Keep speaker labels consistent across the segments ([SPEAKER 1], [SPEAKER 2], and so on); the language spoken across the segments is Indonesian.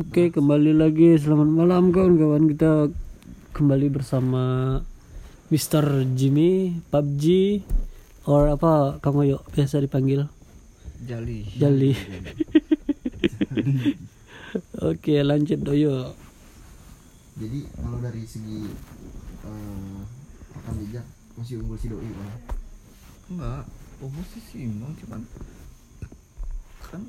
[SPEAKER 1] Oke, kembali lagi. Selamat malam kawan-kawan. Kita kembali bersama Mr. Jimmy, PUBG, or apa kamu yuk biasa dipanggil?
[SPEAKER 2] Jali.
[SPEAKER 1] Jali. Oke, lanjut doyo.
[SPEAKER 3] Jadi kalau dari segi eh akan bijak masih unggul si doi bang.
[SPEAKER 2] Enggak, umur sih simbang cuman kan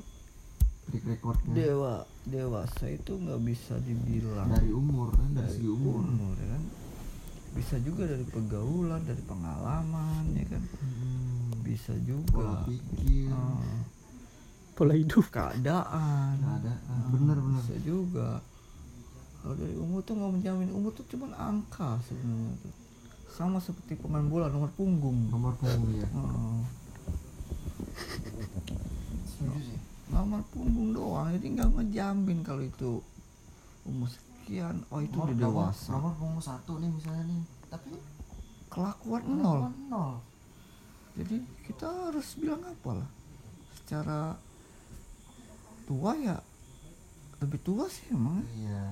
[SPEAKER 3] Track recordnya.
[SPEAKER 2] Dewa dewasa itu nggak bisa dibilang
[SPEAKER 3] dari umur kan? Dari,
[SPEAKER 2] dari
[SPEAKER 3] segi umur.
[SPEAKER 2] umur ya kan? Bisa juga dari pergaulan dari pengalaman ya kan?
[SPEAKER 3] Hmm,
[SPEAKER 2] bisa
[SPEAKER 3] pola
[SPEAKER 2] juga
[SPEAKER 3] pikir,
[SPEAKER 2] Ah,
[SPEAKER 1] Pola hidup.
[SPEAKER 2] keadaan.
[SPEAKER 3] Keadaan,
[SPEAKER 2] Ah,
[SPEAKER 3] bener-bener.
[SPEAKER 2] bisa juga. Kalau dari umur tuh nggak menjamin umur tuh cuma angka sebenarnya tuh. Sama seperti pemain bola nomor punggung.
[SPEAKER 3] Nomor punggung ya.
[SPEAKER 2] Ah.
[SPEAKER 3] Setuju sih.
[SPEAKER 2] Nomor punggung doang jadi nggak ngejamin kalau itu umur sekian. Oh itu
[SPEAKER 3] Nomor,
[SPEAKER 2] udah dewasa.
[SPEAKER 3] Nomor punggung satu nih misalnya nih, tapi
[SPEAKER 2] kelakuan
[SPEAKER 3] nomor
[SPEAKER 2] nol.
[SPEAKER 3] nol.
[SPEAKER 2] jadi kita harus bilang apa lah secara tua ya lebih tua sih emang.
[SPEAKER 3] Iya.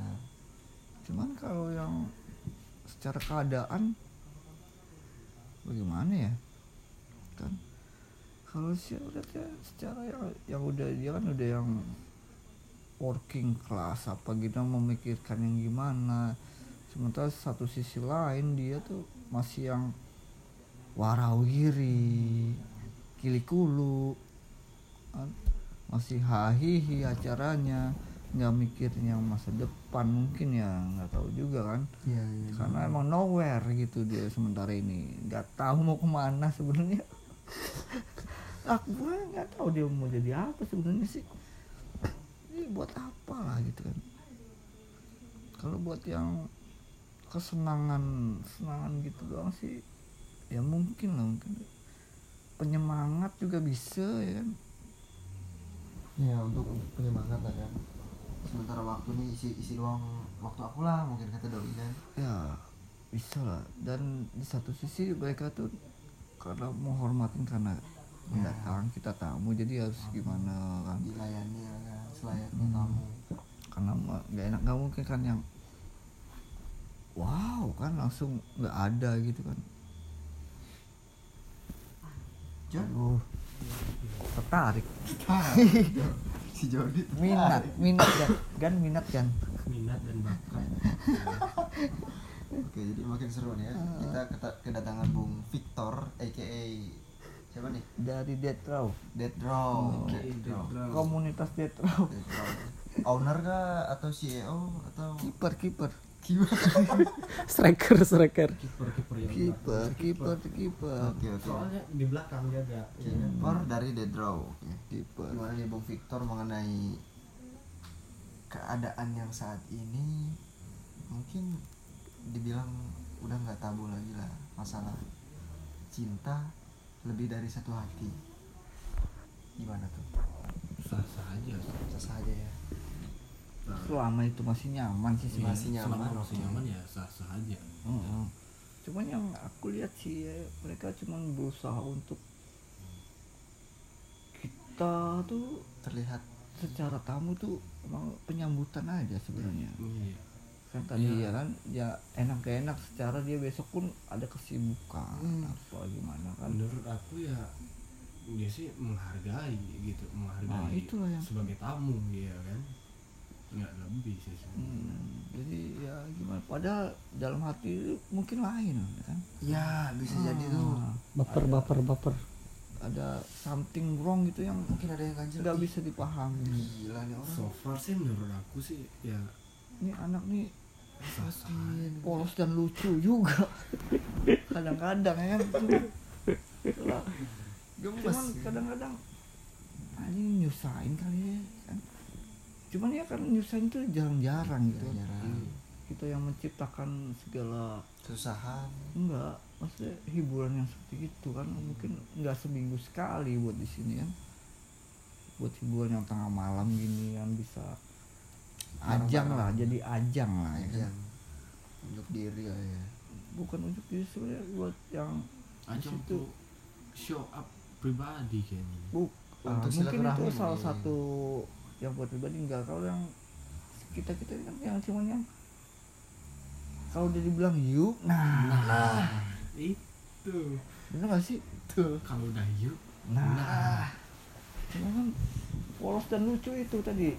[SPEAKER 2] cuman kalau yang secara keadaan bagaimana ya? Kan kalau sih udah kayak secara yang yang udah dia kan udah yang working class apa gitu memikirkan yang gimana. Sementara satu sisi lain dia tuh masih yang warawiri kilikulu kan? Masih hahihi acaranya nggak mikirin yang masa depan mungkin ya nggak tahu juga kan.
[SPEAKER 3] Iya, iya.
[SPEAKER 2] karena emang nowhere gitu dia sementara ini. Nggak tahu mau ke mana sebenarnya aku pun nggak tahu dia mau jadi apa sebenarnya sih. Ini buat apa lah gitu kan. Kalau buat yang kesenangan senangan gitu doang sih ya mungkin lah mungkin. Penyemangat juga bisa ya kan.
[SPEAKER 3] Ya untuk penyemangat lah kan. Sementara waktu nih isi isi doang waktu aku lah mungkin kata doi kan.
[SPEAKER 2] ya bisa lah. Dan di satu sisi mereka tuh karena menghormatin karena mendatang kita tamu jadi harus gimana kan
[SPEAKER 3] Dilayani lah kan selayaknya
[SPEAKER 2] Hmm.
[SPEAKER 3] tamu.
[SPEAKER 2] karena nggak enak nggak mungkin kan yang wow kan langsung nggak ada gitu kan? Aduh, tertarik
[SPEAKER 3] si Jody
[SPEAKER 2] minat minat kan kan minat kan
[SPEAKER 1] Minat dan bakat.
[SPEAKER 3] Oke, jadi makin seru nih ya. Kita kedatangan Bung Victor, aka siapa nih?
[SPEAKER 2] dari Death Row
[SPEAKER 3] Dead Draw.
[SPEAKER 2] Oh,
[SPEAKER 3] Dead Draw.
[SPEAKER 2] komunitas Death Row
[SPEAKER 3] Dead Draw. Owner kah atau CEO atau
[SPEAKER 2] kiper kiper
[SPEAKER 1] Striker, striker.
[SPEAKER 4] kiper-kiper yang
[SPEAKER 2] kiper kiper kiper
[SPEAKER 3] Oke, oke.
[SPEAKER 4] soalnya di belakang jaga
[SPEAKER 3] Kiper dari Dead Draw. Oke.
[SPEAKER 2] kiper
[SPEAKER 3] Gimana nih Bung Victor mengenai keadaan yang saat ini mungkin dibilang udah nggak tabu lagi lah masalah cinta lebih dari satu hati. Gimana tuh?
[SPEAKER 4] Sah-sah aja.
[SPEAKER 3] Sah aja ya.
[SPEAKER 4] Nah,
[SPEAKER 2] selama itu masih nyaman sih sih.
[SPEAKER 3] Masih nyaman.
[SPEAKER 4] selama masih nyaman. ya sah-sah aja.
[SPEAKER 2] Heeh. Cuman yang aku lihat sih ya, mereka cuman berusaha untuk kita tuh
[SPEAKER 3] terlihat.
[SPEAKER 2] secara tamu tuh emang penyambutan aja sebenarnya.
[SPEAKER 4] iya
[SPEAKER 2] Kan tadi
[SPEAKER 4] Iya.
[SPEAKER 2] ya kan ya enak gak enak secara dia besok pun ada kesibukan
[SPEAKER 3] Hmm.
[SPEAKER 2] apa gimana kan.
[SPEAKER 4] menurut aku ya dia sih menghargai gitu
[SPEAKER 2] Nah,
[SPEAKER 4] menghargai
[SPEAKER 2] itulah yang-
[SPEAKER 4] sebagai tamu ya kan nggak lebih sih sebenarnya.
[SPEAKER 2] Hmm, jadi ya gimana padahal dalam hati mungkin lain kan.
[SPEAKER 3] ya bisa jadi tuh
[SPEAKER 2] Ah,
[SPEAKER 1] Baper, baper, baper.
[SPEAKER 2] ada something wrong gitu yang
[SPEAKER 3] mungkin ada yang ganjil
[SPEAKER 2] nggak bisa dipahami.
[SPEAKER 3] gila nih orang
[SPEAKER 4] so far sih menurut aku sih ya
[SPEAKER 2] Ini anak nih. Polos dan lucu juga. Kadang-kadang ya. Cuman kadang-kadang anjing nyusahin kali ya kan. Cuman ya kan nyusahin tuh jarang-jarang gitu.
[SPEAKER 3] Jarang-jarang.
[SPEAKER 2] kita yang menciptakan segala
[SPEAKER 3] kesusahan.
[SPEAKER 2] Enggak maksudnya hiburan yang seperti itu kan mungkin enggak seminggu sekali buat di sini kan. Buat hiburan yang tengah malam gini yang bisa ajang lah jadi ajang lah ya kan?
[SPEAKER 3] ajang. Untuk diri lah ya.
[SPEAKER 2] Bukan untuk diri sebenarnya buat yang
[SPEAKER 4] aja
[SPEAKER 2] Di situ.
[SPEAKER 4] untuk show up pribadi kayaknya.
[SPEAKER 2] Bu ah,
[SPEAKER 3] Untuk
[SPEAKER 2] mungkin itu salah
[SPEAKER 3] mungkin.
[SPEAKER 2] satu yang buat pribadi enggak kalau yang kita kita kan yang cuman yang kalau dia dibilang yuk. Nah,
[SPEAKER 4] nah itu.
[SPEAKER 2] Bener gak sih?
[SPEAKER 4] Tuh kalau udah yuk.
[SPEAKER 2] Nah, cuma kan polos dan lucu itu tadi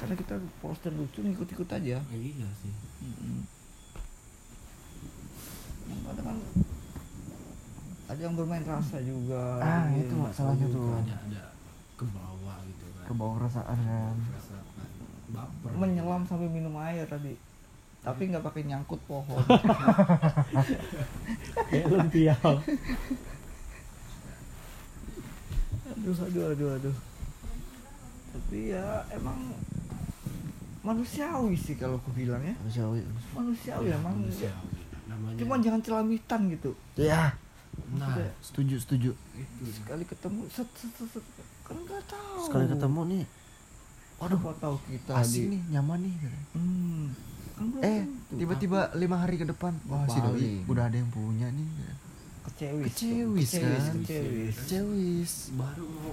[SPEAKER 2] karena kita dan lucu ngikut-ikut aja.
[SPEAKER 4] Iya sih.
[SPEAKER 2] Mm-mm. kadang kan ada yang bermain rasa juga
[SPEAKER 3] Ah,
[SPEAKER 2] gitu.
[SPEAKER 3] itu masalahnya tuh.
[SPEAKER 4] ada ada. Ke bawah gitu kan.
[SPEAKER 3] Ke bawah perasaan kan.
[SPEAKER 4] Baper.
[SPEAKER 2] Menyelam sampai minum air tadi. Tapi nggak pakai nyangkut pohon.
[SPEAKER 1] Kayak lempiau
[SPEAKER 2] aduh aduh aduh aduh. Tapi ya emang manusiawi sih kalau aku bilang ya.
[SPEAKER 3] Manusiawi.
[SPEAKER 2] Manusiawi emang.
[SPEAKER 4] Manusiawi. namanya
[SPEAKER 2] cuman jangan celamitan gitu.
[SPEAKER 3] Ya
[SPEAKER 4] nah
[SPEAKER 2] Maksudnya,
[SPEAKER 3] setuju setuju.
[SPEAKER 4] itu.
[SPEAKER 2] Sekali ketemu set set set, set. kan nggak tahu.
[SPEAKER 3] Sekali ketemu nih.
[SPEAKER 2] Waduh. Kok tahu kita
[SPEAKER 3] asik
[SPEAKER 2] di
[SPEAKER 3] nih nyaman nih
[SPEAKER 2] hmm, kan
[SPEAKER 3] eh tiba-tiba lima hari ke depan. Wah si doi udah ada yang punya nih.
[SPEAKER 2] Kecewis
[SPEAKER 3] Kecewis,
[SPEAKER 2] kecewis,
[SPEAKER 3] kan?
[SPEAKER 2] kecewis.
[SPEAKER 3] cewis
[SPEAKER 4] baru mau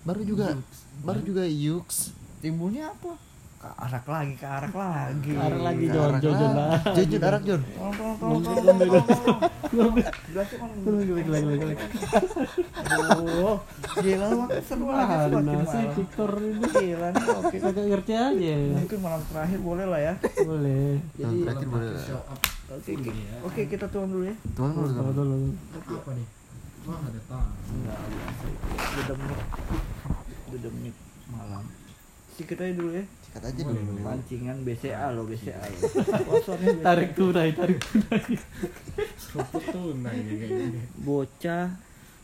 [SPEAKER 3] baru juga
[SPEAKER 4] Yuks.
[SPEAKER 3] baru juga yuks.
[SPEAKER 2] Timbulnya apa ke arak lagi ke arak lagi.
[SPEAKER 1] Arak lagi,
[SPEAKER 3] Ke
[SPEAKER 1] Jon,
[SPEAKER 3] arak
[SPEAKER 1] Jon, Jon.
[SPEAKER 3] Jon. Jon arak Jon.
[SPEAKER 2] Gila lu seru lagi semakin
[SPEAKER 1] sih Victor ini.
[SPEAKER 2] Gila nih oke
[SPEAKER 1] kagak ngerti aja.
[SPEAKER 2] Mungkin malam terakhir boleh lah ya.
[SPEAKER 1] Boleh.
[SPEAKER 2] Jadi
[SPEAKER 3] terakhir boleh lah.
[SPEAKER 4] show up.
[SPEAKER 2] Oke oke kita turun dulu ya.
[SPEAKER 3] Tuan
[SPEAKER 1] Tunggu
[SPEAKER 3] tuan
[SPEAKER 1] dulu.
[SPEAKER 4] Apa nih? Wah ada tang
[SPEAKER 2] enggak biasa udah demit. Udah demit. Malam sikat aja dulu ya.
[SPEAKER 3] Sikat aja dulu.
[SPEAKER 2] Pancingan BCA loh BCA loh sponsornya BCA.
[SPEAKER 1] tarik tunai tarik tunai.
[SPEAKER 4] Seruput nah gini.
[SPEAKER 2] Bocah.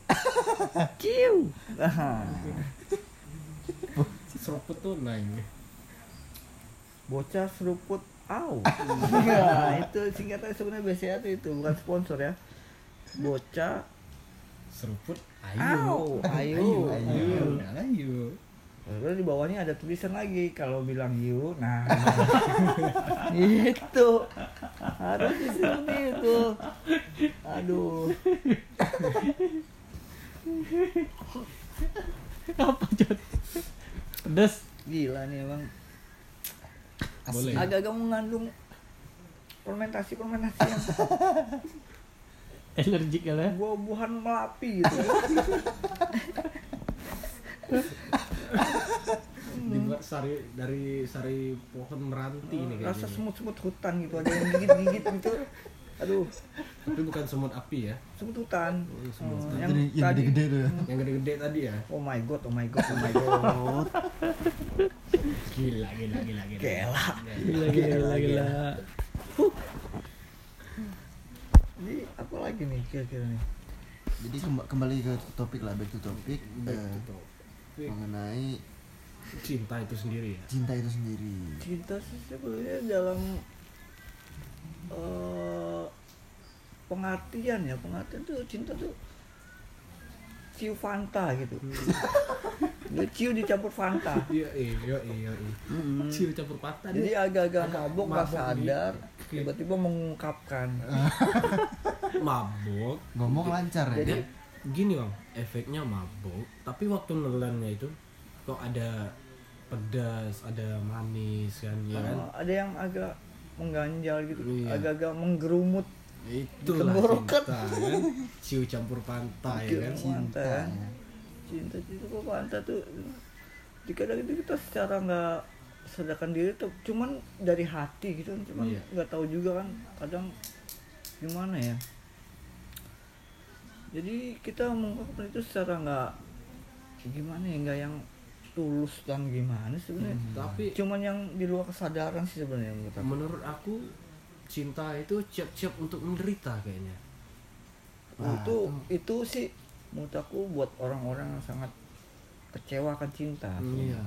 [SPEAKER 2] Ciu. Nah,
[SPEAKER 4] seruput tuh nah ini
[SPEAKER 2] bocah seruput au. Ya itu singkatnya sebenarnya BCA itu itu bukan sponsor ya. Bocah
[SPEAKER 4] seruput
[SPEAKER 2] au
[SPEAKER 4] ayo
[SPEAKER 2] ayo
[SPEAKER 4] ayo ayo
[SPEAKER 2] Lalu di bawahnya ada tulisan lagi kalau bilang you, nah. Itu harus seperti itu. Aduh,
[SPEAKER 1] apa Jon pedes.
[SPEAKER 2] Gila nih emang.
[SPEAKER 4] Boleh.
[SPEAKER 2] Agak-agak mengandung fermentasi-fermentasi. Yang
[SPEAKER 1] energik ya.
[SPEAKER 2] Buah-buahan melapi gitu.
[SPEAKER 4] dibuat sari dari sari pohon meranti ini kayak
[SPEAKER 2] Rasa semut-semut hutan gitu, ada yang gigit-gigit gitu. Aduh,
[SPEAKER 4] tapi bukan semut api ya
[SPEAKER 2] semut hutan.
[SPEAKER 4] Oh, semut
[SPEAKER 2] Hmm,
[SPEAKER 4] hutan.
[SPEAKER 2] yang
[SPEAKER 3] Yang- gede-gede tuh ya.
[SPEAKER 4] yang gede-gede tadi ya
[SPEAKER 2] oh my god, oh my god, oh my god.
[SPEAKER 4] gila gila gila gila
[SPEAKER 2] Gila.
[SPEAKER 1] gila gila gila gila
[SPEAKER 2] Jadi apa lagi nih kira-kira nih?
[SPEAKER 3] jadi kemba- kembali ke topik lah back to topik
[SPEAKER 4] Back
[SPEAKER 3] eh,
[SPEAKER 4] to topic.
[SPEAKER 3] Mengenai
[SPEAKER 4] cinta itu sendiri ya?
[SPEAKER 3] cinta itu sendiri.
[SPEAKER 2] Cinta sih sebenarnya dalam eh pengertian ya. Pengertian tuh cinta tuh ciu Fanta gitu. Dia ciu dicampur Fanta.
[SPEAKER 4] Iya iya iya iya
[SPEAKER 2] Mm-mm.
[SPEAKER 4] ciu campur patah
[SPEAKER 2] jadi agak-agak mabuk nggak sadar tiba-tiba mengungkapkan.
[SPEAKER 4] Mabuk
[SPEAKER 3] ngomong lancar ya?
[SPEAKER 2] Jadi-
[SPEAKER 4] gini bang efeknya mabuk tapi waktu nelannya itu kok ada pedas ada manis kan ya kan
[SPEAKER 2] eh, ada yang agak mengganjal gitu
[SPEAKER 4] Iya.
[SPEAKER 2] agak-agak menggerumut
[SPEAKER 4] itulah
[SPEAKER 2] Tenggorokan.
[SPEAKER 4] cinta kan ciu campur pantai ya kan
[SPEAKER 2] Ciu. Fanta, ya.
[SPEAKER 3] ya.
[SPEAKER 2] cinta cinta kok Fanta tuh kadang itu kita secara nggak sadarkan diri tuh cuman dari hati gitu cuman
[SPEAKER 4] Iya.
[SPEAKER 2] nggak tahu juga kan kadang gimana ya jadi kita mengungkapkan itu secara nggak gimana ya nggak yang tulus dan gimana sebenarnya
[SPEAKER 4] tapi
[SPEAKER 2] cuman yang di luar kesadaran sih sebenarnya menurut aku.
[SPEAKER 4] menurut aku cinta itu siap-siap untuk menderita kayaknya
[SPEAKER 2] Nah, itu itu sih menurut aku buat orang-orang yang sangat kecewa akan cinta
[SPEAKER 4] iya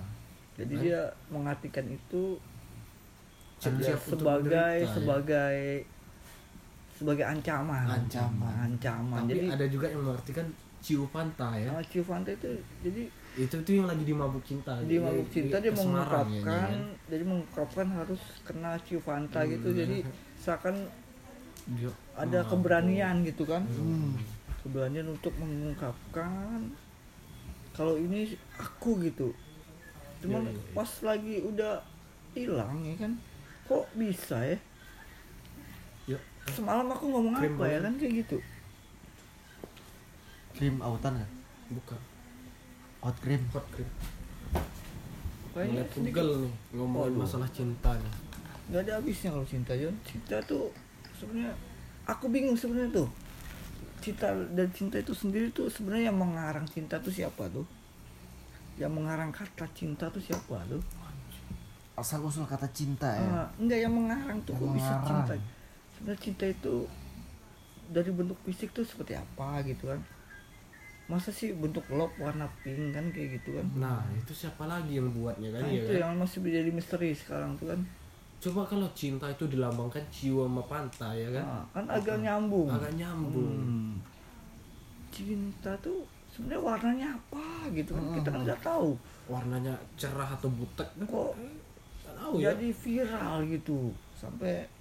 [SPEAKER 2] jadi
[SPEAKER 4] Kan?
[SPEAKER 2] dia mengartikan itu
[SPEAKER 4] untuk
[SPEAKER 2] sebagai
[SPEAKER 4] menderita, ya.
[SPEAKER 2] Sebagai ancaman
[SPEAKER 4] Ancaman.
[SPEAKER 2] ancaman
[SPEAKER 4] tapi
[SPEAKER 2] jadi
[SPEAKER 4] ada juga yang mengartikan ciu pantai ya
[SPEAKER 2] sama Ciu Fanta itu jadi
[SPEAKER 4] itu tuh yang lagi di mabuk cinta
[SPEAKER 2] di mabuk cinta dia
[SPEAKER 4] ya,
[SPEAKER 2] mengungkapkan
[SPEAKER 4] kan?
[SPEAKER 2] jadi mengungkapkan harus kena Ciu Fanta gitu
[SPEAKER 4] Hmm.
[SPEAKER 2] jadi seakan
[SPEAKER 4] Dia
[SPEAKER 2] ada
[SPEAKER 4] mabuk.
[SPEAKER 2] keberanian gitu kan
[SPEAKER 3] Hmm.
[SPEAKER 2] keberanian untuk mengungkapkan kalau ini aku gitu cuman
[SPEAKER 4] Iya, iya, iya.
[SPEAKER 2] pas lagi udah hilang ya kan kok bisa ya. Semalam aku ngomong
[SPEAKER 4] Krim
[SPEAKER 2] apa ya kan kayak gitu.
[SPEAKER 3] Krim autan kan
[SPEAKER 4] bukan.
[SPEAKER 3] Hot cream
[SPEAKER 4] hot cream
[SPEAKER 2] kayaknya
[SPEAKER 4] Google nih ngomongin
[SPEAKER 2] Waduh.
[SPEAKER 4] masalah cinta nih.
[SPEAKER 2] Nggak ada habisnya kalau cinta Jon. Cinta tuh sebenarnya aku bingung sebenarnya tuh. Cinta dan cinta itu sendiri tuh sebenarnya yang mengarang cinta tuh siapa tuh? Yang mengarang kata cinta tuh siapa tuh?
[SPEAKER 3] Asal usul kata cinta ya?
[SPEAKER 2] Ah, enggak yang mengarang tuh
[SPEAKER 3] Yang
[SPEAKER 2] kok bisa
[SPEAKER 3] mengarang.
[SPEAKER 2] cinta sebenarnya cinta itu dari bentuk fisik tuh seperti apa gitu kan? Masa sih bentuk love warna pink kan kayak gitu kan?
[SPEAKER 4] Nah itu siapa lagi yang buatnya kan
[SPEAKER 2] nah,
[SPEAKER 4] ya
[SPEAKER 2] itu
[SPEAKER 4] kan?
[SPEAKER 2] yang masih menjadi misteri sekarang tuh kan.
[SPEAKER 4] Coba kalau cinta itu dilambangkan jiwa sama pantai ya kan?
[SPEAKER 2] Nah, kan agak nyambung.
[SPEAKER 4] Agak nyambung.
[SPEAKER 2] Hmm. cinta tuh sebenarnya warnanya apa gitu kan? Kita kan nggak tahu.
[SPEAKER 4] Warnanya cerah atau butek? Kan
[SPEAKER 2] kok
[SPEAKER 4] tahu ya.
[SPEAKER 2] jadi viral gitu. Sampai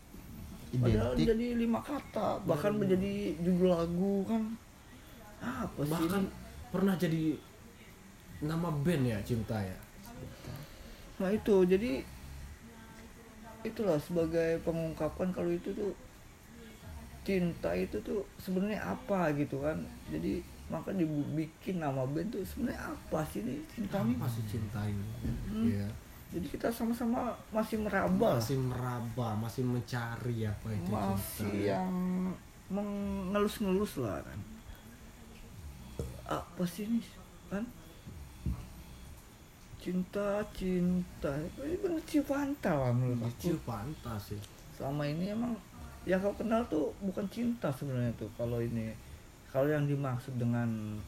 [SPEAKER 2] padahal
[SPEAKER 3] identik.
[SPEAKER 2] jadi lima kata bahkan menjadi judul lagu kan. Apa sih?
[SPEAKER 4] Bahkan
[SPEAKER 2] ini?
[SPEAKER 4] pernah jadi nama band ya cinta ya?
[SPEAKER 2] Nah itu. Jadi itulah sebagai pengungkapan kalau itu tuh cinta itu tuh sebenarnya apa gitu kan. Jadi maka dibikin nama band tuh sebenarnya apa sih ini? Cinta ini?
[SPEAKER 4] apa sih cinta ini?
[SPEAKER 2] Hmm.
[SPEAKER 4] ya
[SPEAKER 2] jadi kita sama-sama masih meraba.
[SPEAKER 4] Masih meraba masih mencari apa itu
[SPEAKER 2] masih
[SPEAKER 4] cinta
[SPEAKER 2] yang mengelus-ngelus lah kan. Apa sih ini kan? Cinta cinta ini bener cinta lah menurut aku.
[SPEAKER 4] Ciu pantas ya
[SPEAKER 2] selama ini emang yang kau kenal tuh bukan cinta sebenarnya tuh kalau ini. Kalau yang dimaksud dengan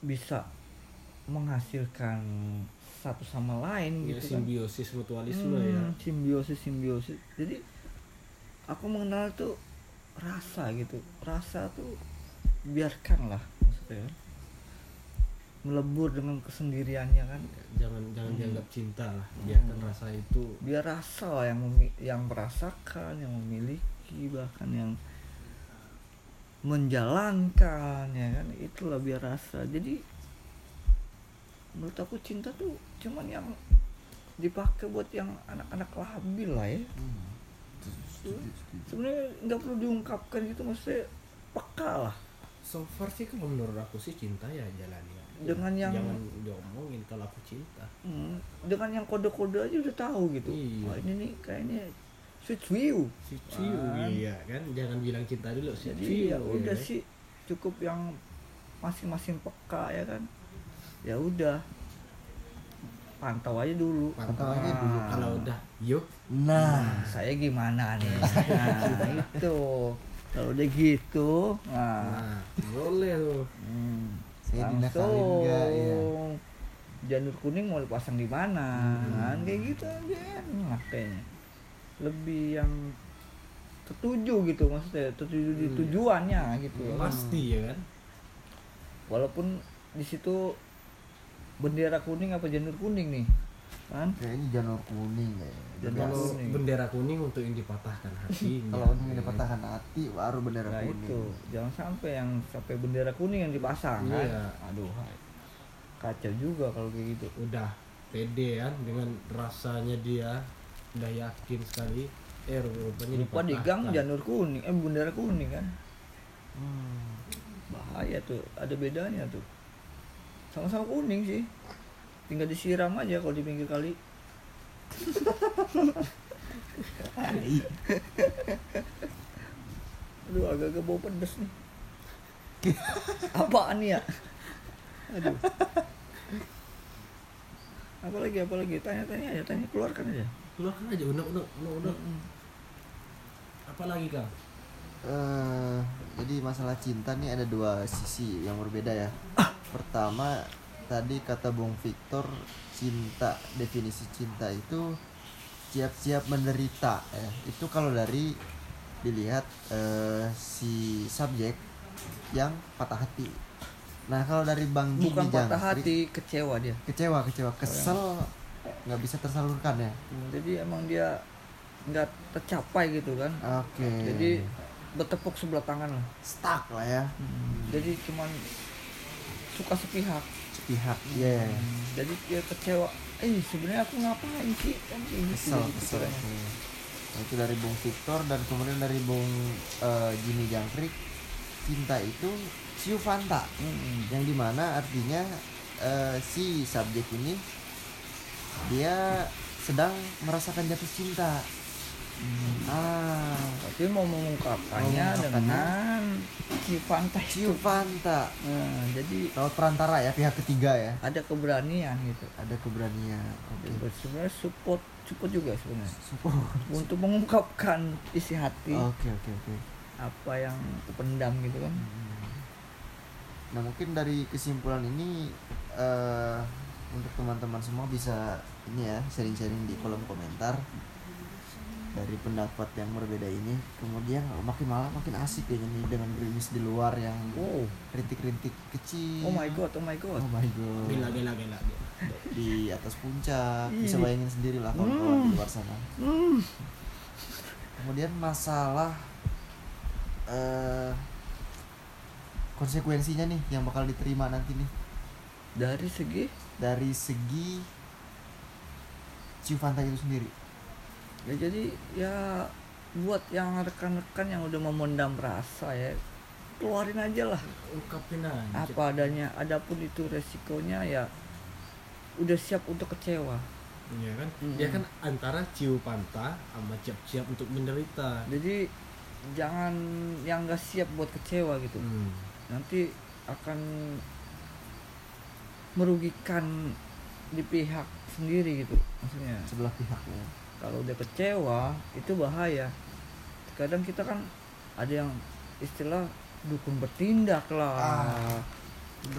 [SPEAKER 2] bisa menghasilkan satu sama lain
[SPEAKER 4] ya,
[SPEAKER 2] gitu kan.
[SPEAKER 4] simbiosis mutualisme
[SPEAKER 2] Hmm,
[SPEAKER 4] ya.
[SPEAKER 2] simbiosis simbiosis. Jadi aku mengenal tuh rasa gitu. Rasa tuh biarkanlah maksudnya. Kan. melebur dengan kesendiriannya kan.
[SPEAKER 4] Jangan jangan
[SPEAKER 2] Hmm.
[SPEAKER 4] dianggap cinta lah. Biarkan rasa itu.
[SPEAKER 2] Biar rasa lah yang yang merasakan yang memiliki bahkan yang menjalankan ya kan. Itulah biar rasa. Jadi menurut aku cinta tuh cuman yang dipakai buat yang anak-anak labil lah ya
[SPEAKER 3] Hmm.
[SPEAKER 2] Sebenarnya nggak perlu diungkapkan gitu maksudnya peka lah
[SPEAKER 4] so far sih kalau menurut aku sih cinta ya jalani aja.
[SPEAKER 2] Dengan yang-
[SPEAKER 4] jangan diomongin kalau aku cinta
[SPEAKER 2] Hmm, dengan yang kode-kode aja udah tahu gitu
[SPEAKER 4] Iya.
[SPEAKER 2] oh, ini nih kayaknya sweet view
[SPEAKER 4] ciu
[SPEAKER 2] Kan.
[SPEAKER 4] iya kan jangan bilang cinta dulu si
[SPEAKER 2] jadi
[SPEAKER 4] ciu
[SPEAKER 2] ya udah
[SPEAKER 4] kan?
[SPEAKER 2] sih cukup yang masing-masing peka ya kan ya udah. Pantau aja dulu.
[SPEAKER 4] Pantau
[SPEAKER 3] aja dulu.
[SPEAKER 4] kalau udah. Yuk.
[SPEAKER 3] Nah
[SPEAKER 2] saya gimana nih? Nah itu kalau udah gitu nah,
[SPEAKER 4] nah boleh tuh.
[SPEAKER 2] Hmm,
[SPEAKER 3] Saya nggak, ya.
[SPEAKER 2] janur kuning mau dipasang di mana?
[SPEAKER 4] Hmm.
[SPEAKER 2] kan kayak gitu aja. Enak kayaknya lebih yang tertuju gitu maksudnya. Tertuju di
[SPEAKER 4] Hmm.
[SPEAKER 2] tujuannya gitu.
[SPEAKER 4] Pasti ya kan?
[SPEAKER 2] Walaupun di situ bendera kuning apa janur kuning nih? Kan?
[SPEAKER 3] Kayaknya janur kuning kayaknya
[SPEAKER 2] Janur kuning.
[SPEAKER 4] bendera kuning untuk yang dipatahkan hatinya.
[SPEAKER 3] Kalau untuk yang dipatahkan hati baru bendera
[SPEAKER 2] nah
[SPEAKER 3] kuning.
[SPEAKER 2] itu. Jangan sampai yang sampai bendera kuning yang dipasang
[SPEAKER 4] Iya.
[SPEAKER 2] kan? Aduh hai. kacau juga kalau kayak gitu.
[SPEAKER 4] Udah pede kan dengan rasanya dia. Udah yakin sekali. Eh rupanya
[SPEAKER 2] lupa di
[SPEAKER 4] dipatahkan.
[SPEAKER 2] gang janur kuning eh bendera kuning kan?
[SPEAKER 3] Hmm.
[SPEAKER 2] bahaya tuh. Ada bedanya tuh sama-sama kuning sih. Tinggal disiram aja kalau di pinggir kali. Aduh agak-agak bau pedes nih. Apaan ya? Aduh. Apa lagi apa lagi tanya-tanya aja tanya. Keluarkan aja.
[SPEAKER 4] Keluarkan aja unek unek unek unek. Apa lagi kang
[SPEAKER 3] Eh, jadi masalah cinta nih ada dua sisi yang berbeda ya. Pertama tadi kata Bung Victor cinta definisi cinta itu siap-siap menderita ya. Itu kalau dari dilihat eh, si subjek yang patah hati. Nah kalau dari Bang Gigi
[SPEAKER 2] bukan patah hati kecewa dia
[SPEAKER 3] kecewa kecewa kesel nggak bisa tersalurkan ya.
[SPEAKER 2] jadi emang dia nggak tercapai gitu kan
[SPEAKER 3] Oke.
[SPEAKER 2] jadi bertepuk sebelah tangan lah.
[SPEAKER 3] Stuck lah ya.
[SPEAKER 2] jadi cuman suka sepihak.
[SPEAKER 3] Pihak ya
[SPEAKER 2] jadi dia kecewa eh sebenarnya aku ngapain sih? Kan
[SPEAKER 3] kesel
[SPEAKER 2] gitu.
[SPEAKER 3] kesel
[SPEAKER 2] kan.
[SPEAKER 3] Nah, itu dari Bung Victor dan kemudian dari Bung eh, Jimmy Jangkrik. Cinta itu Siu Fanta
[SPEAKER 2] Mm-mm.
[SPEAKER 3] yang di mana artinya eh, si subjek ini dia sedang merasakan jatuh cinta ah
[SPEAKER 2] tapi mau mengungkapkannya dengan
[SPEAKER 3] Siu
[SPEAKER 2] itu. Nah, jadi
[SPEAKER 3] lewat perantara ya pihak ketiga ya.
[SPEAKER 2] Ada keberanian gitu.
[SPEAKER 3] Ada keberanian oke.
[SPEAKER 2] Sebenarnya support support juga sebenarnya.
[SPEAKER 3] Support.
[SPEAKER 2] untuk mengungkapkan isi hati.
[SPEAKER 3] Oke oke oke.
[SPEAKER 2] Apa yang pendam gitu kan.
[SPEAKER 3] Nah mungkin dari kesimpulan ini eh untuk teman-teman semua bisa ini ya sharing-sharing di kolom komentar dari pendapat yang berbeda ini. Kemudian oh, makin malam makin asik kayaknya nih dengan gerimis di luar yang
[SPEAKER 2] wow
[SPEAKER 3] rintik-rintik kecil.
[SPEAKER 2] oh my god oh my god
[SPEAKER 3] Oh my god.
[SPEAKER 4] gila gila gila
[SPEAKER 3] Di atas puncak bisa bayangin sendiri lah kawan-kawan di luar sana.
[SPEAKER 2] Hmm.
[SPEAKER 3] Kemudian masalah eh konsekuensinya nih yang bakal diterima nanti nih
[SPEAKER 2] dari segi
[SPEAKER 3] dari segi Ciufantai itu sendiri.
[SPEAKER 2] Ya jadi ya buat yang rekan-rekan yang udah memendam rasa ya keluarin aja lah.
[SPEAKER 4] Ungkapin aja.
[SPEAKER 2] Apa adanya adapun itu resikonya ya udah siap untuk kecewa.
[SPEAKER 4] Iya kan?
[SPEAKER 2] Mm.
[SPEAKER 4] dia kan antara ciu panta sama siap-siap untuk menderita.
[SPEAKER 2] Jadi jangan yang nggak siap buat kecewa gitu.
[SPEAKER 4] Hmm.
[SPEAKER 2] nanti akan merugikan di pihak sendiri gitu maksudnya.
[SPEAKER 3] Sebelah pihaknya.
[SPEAKER 2] Kalau udah kecewa itu bahaya kadang kita kan ada yang istilah dukun bertindak lah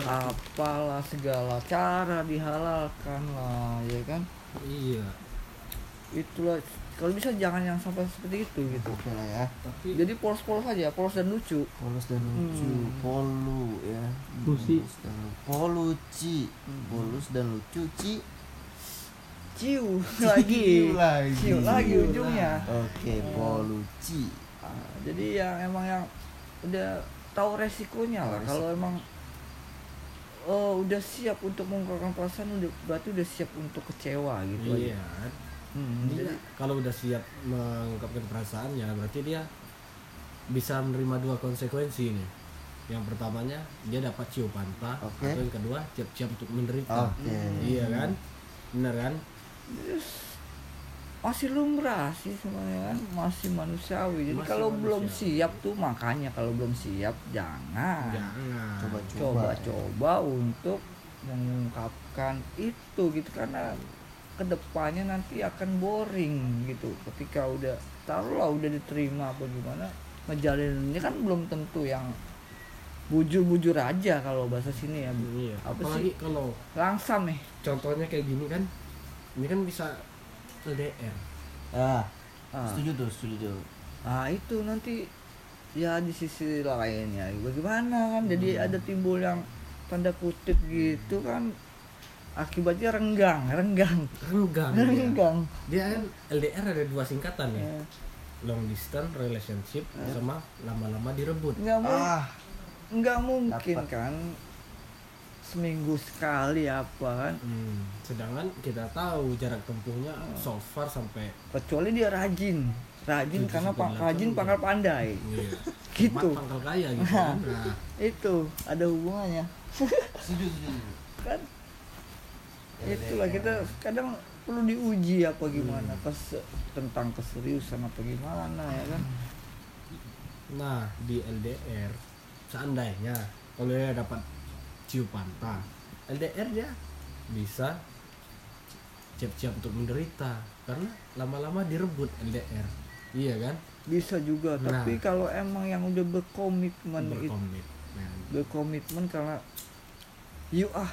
[SPEAKER 2] apalah segala cara dihalalkan lah ya kan
[SPEAKER 4] iya
[SPEAKER 2] itulah kalau bisa jangan yang sampai seperti itu gitu
[SPEAKER 3] Oke lah ya.
[SPEAKER 4] tapi
[SPEAKER 2] jadi polos-polos aja polos dan lucu
[SPEAKER 3] Polos dan lucu,
[SPEAKER 2] Hmm.
[SPEAKER 3] polu ya.
[SPEAKER 1] Lucy.
[SPEAKER 3] Polos dan lucu. Poluci,
[SPEAKER 2] Hmm.
[SPEAKER 3] polus dan lucu, ci.
[SPEAKER 2] Ciu lagi.
[SPEAKER 3] lagi.
[SPEAKER 2] ciu lagi ujungnya.
[SPEAKER 3] Oke, poluci.
[SPEAKER 2] Ah, jadi yang emang yang udah tahu resikonya lah. Kalau emang eh, udah siap untuk mengungkapkan perasaan udah berarti udah siap untuk kecewa gitu
[SPEAKER 4] iya.
[SPEAKER 2] Aja. Hmm, jadi
[SPEAKER 4] kalau udah siap mengungkapkan perasaannya berarti dia bisa menerima dua konsekuensi nih yang pertamanya dia dapat ciu panta
[SPEAKER 3] Oke.
[SPEAKER 4] atau yang kedua siap-siap untuk menderita.
[SPEAKER 3] Oke.
[SPEAKER 4] iya kan? Bener kan
[SPEAKER 2] masih lumrah sih sebenarnya kan. Masih manusiawi. Jadi
[SPEAKER 4] Masih
[SPEAKER 2] kalau belum
[SPEAKER 4] manusiawi.
[SPEAKER 2] siap tuh makanya kalau belum siap jangan.
[SPEAKER 3] Coba-coba.
[SPEAKER 2] coba-coba untuk mengungkapkan itu gitu. Karena ke depannya nanti akan boring gitu. Ketika udah taruhlah udah diterima apa gimana ngejalaninnya kan belum tentu yang bujur-bujur aja kalau bahasa sini ya
[SPEAKER 4] iya.
[SPEAKER 2] Apa
[SPEAKER 4] apalagi kalau
[SPEAKER 2] langsam nih.
[SPEAKER 4] contohnya kayak gini kan ini kan bisa LDR
[SPEAKER 3] Ah,
[SPEAKER 2] ah,
[SPEAKER 3] setuju tuh, setuju tuh.
[SPEAKER 2] ah, itu nanti ya di sisi lainnya bagaimana kan jadi
[SPEAKER 3] Hmm.
[SPEAKER 2] ada timbul yang tanda kutip gitu kan akibatnya renggang renggang
[SPEAKER 4] renggang dia.
[SPEAKER 2] renggang
[SPEAKER 4] dia kan LDR ada dua singkatan ya
[SPEAKER 2] Ya.
[SPEAKER 4] long distance relationship
[SPEAKER 2] Ya.
[SPEAKER 4] sama lama-lama direbut
[SPEAKER 2] nggak
[SPEAKER 3] Ah,
[SPEAKER 2] nggak mungkin
[SPEAKER 3] dapat.
[SPEAKER 2] kan seminggu sekali apa kan.
[SPEAKER 4] Hmm, sedangkan kita tahu jarak tempuhnya so far sampai
[SPEAKER 2] kecuali dia rajin. Rajin
[SPEAKER 4] Tujuh
[SPEAKER 2] karena pak rajin pangkal pandai.
[SPEAKER 4] Iya,
[SPEAKER 2] Gitu.
[SPEAKER 4] pangkal kaya gitu kan. Nah,
[SPEAKER 2] itu ada hubungannya.
[SPEAKER 3] Setuju, setuju.
[SPEAKER 2] kan? Itulah kita kadang perlu diuji apa gimana
[SPEAKER 4] Hmm.
[SPEAKER 2] pas tentang keseriusan apa gimana ya kan?
[SPEAKER 4] Nah di LDR seandainya kalau dia dapat ciu panta LDR dia bisa siap-siap untuk menderita karena lama-lama direbut LDR iya kan?
[SPEAKER 2] Bisa juga
[SPEAKER 4] Nah.
[SPEAKER 2] tapi kalau emang yang udah berkomitmen itu
[SPEAKER 4] berkomitmen.
[SPEAKER 2] berkomitmen karena yuk ah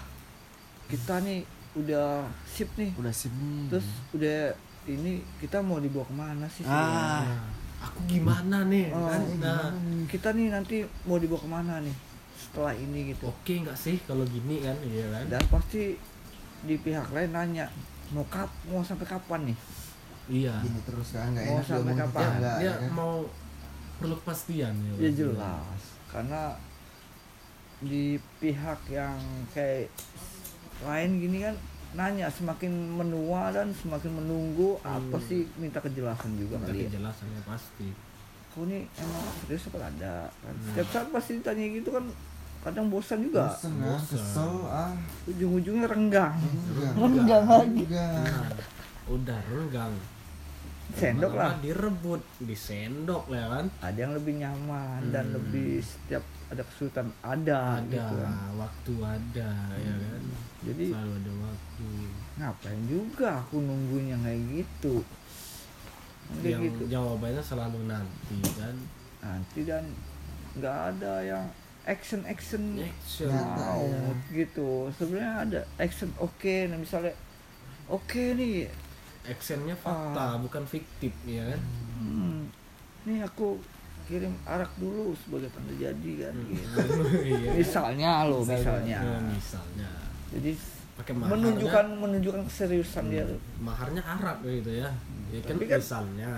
[SPEAKER 2] kita nih udah sip nih.
[SPEAKER 3] Udah sip nih.
[SPEAKER 2] terus udah ini kita mau dibawa ke mana sih?
[SPEAKER 3] Ah.
[SPEAKER 4] Nah, aku gimana nih?
[SPEAKER 2] Oh,
[SPEAKER 4] kan? Nah.
[SPEAKER 2] kita nih nanti mau dibawa ke mana nih setelah ini gitu
[SPEAKER 4] oke nggak sih kalau gini kan iya kan
[SPEAKER 2] dan pasti di pihak lain nanya mau kap mau sampai kapan nih
[SPEAKER 4] iya
[SPEAKER 3] Gini terus kan enggak
[SPEAKER 2] Mau
[SPEAKER 3] enak
[SPEAKER 2] sampai kapan?
[SPEAKER 3] enggak,
[SPEAKER 4] dia
[SPEAKER 3] ya kan?
[SPEAKER 4] mau perlu kepastian
[SPEAKER 2] ya jelas karena di pihak yang kayak lain gini kan nanya semakin menua dan semakin menunggu apa
[SPEAKER 4] Hmm.
[SPEAKER 2] sih minta kejelasan juga
[SPEAKER 4] Minta
[SPEAKER 2] kali ya
[SPEAKER 4] kejelasannya pasti
[SPEAKER 2] aku nih emang serius apa ada kan
[SPEAKER 4] Hmm.
[SPEAKER 2] setiap saat pasti ditanya gitu kan kadang bosan juga.
[SPEAKER 3] Kan
[SPEAKER 4] Bosen.
[SPEAKER 3] kesel ah.
[SPEAKER 2] Ujung-ujungnya renggang.
[SPEAKER 3] Enggak
[SPEAKER 2] renggang lagi.
[SPEAKER 3] Enggak
[SPEAKER 4] nah, udah renggang.
[SPEAKER 2] Sendok lah.
[SPEAKER 4] Direbut disendok lah ya kan?
[SPEAKER 2] Ada yang lebih nyaman dan
[SPEAKER 4] Hmm.
[SPEAKER 2] lebih setiap ada kesulitan ada,
[SPEAKER 4] ada
[SPEAKER 2] gitu kan.
[SPEAKER 4] waktu ada ya kan?
[SPEAKER 2] Jadi
[SPEAKER 4] selalu ada waktu.
[SPEAKER 2] ngapain juga aku nungguin yang kayak gitu? Yang kayak
[SPEAKER 4] yang
[SPEAKER 2] gitu.
[SPEAKER 4] jawabannya selalu nanti kan?
[SPEAKER 2] Nanti dan nggak ada yang action action.
[SPEAKER 4] Action.
[SPEAKER 3] Ya.
[SPEAKER 2] gitu. Sebenarnya ada action oke nah misalnya oke nih.
[SPEAKER 4] Actionnya fakta bukan fiktif ya kan?
[SPEAKER 2] Hmm, nih aku kirim arak dulu sebagai tanda jadi kan
[SPEAKER 4] Hmm.
[SPEAKER 2] gitu.
[SPEAKER 4] Iya.
[SPEAKER 2] misalnya lo misalnya
[SPEAKER 4] Ya, misalnya.
[SPEAKER 2] Jadi
[SPEAKER 4] pakai maharnya.
[SPEAKER 2] menunjukkan menunjukkan keseriusan dia. Tuh
[SPEAKER 4] maharnya Arab gitu ya. Ya kan,
[SPEAKER 2] Tapi kan-
[SPEAKER 4] misalnya.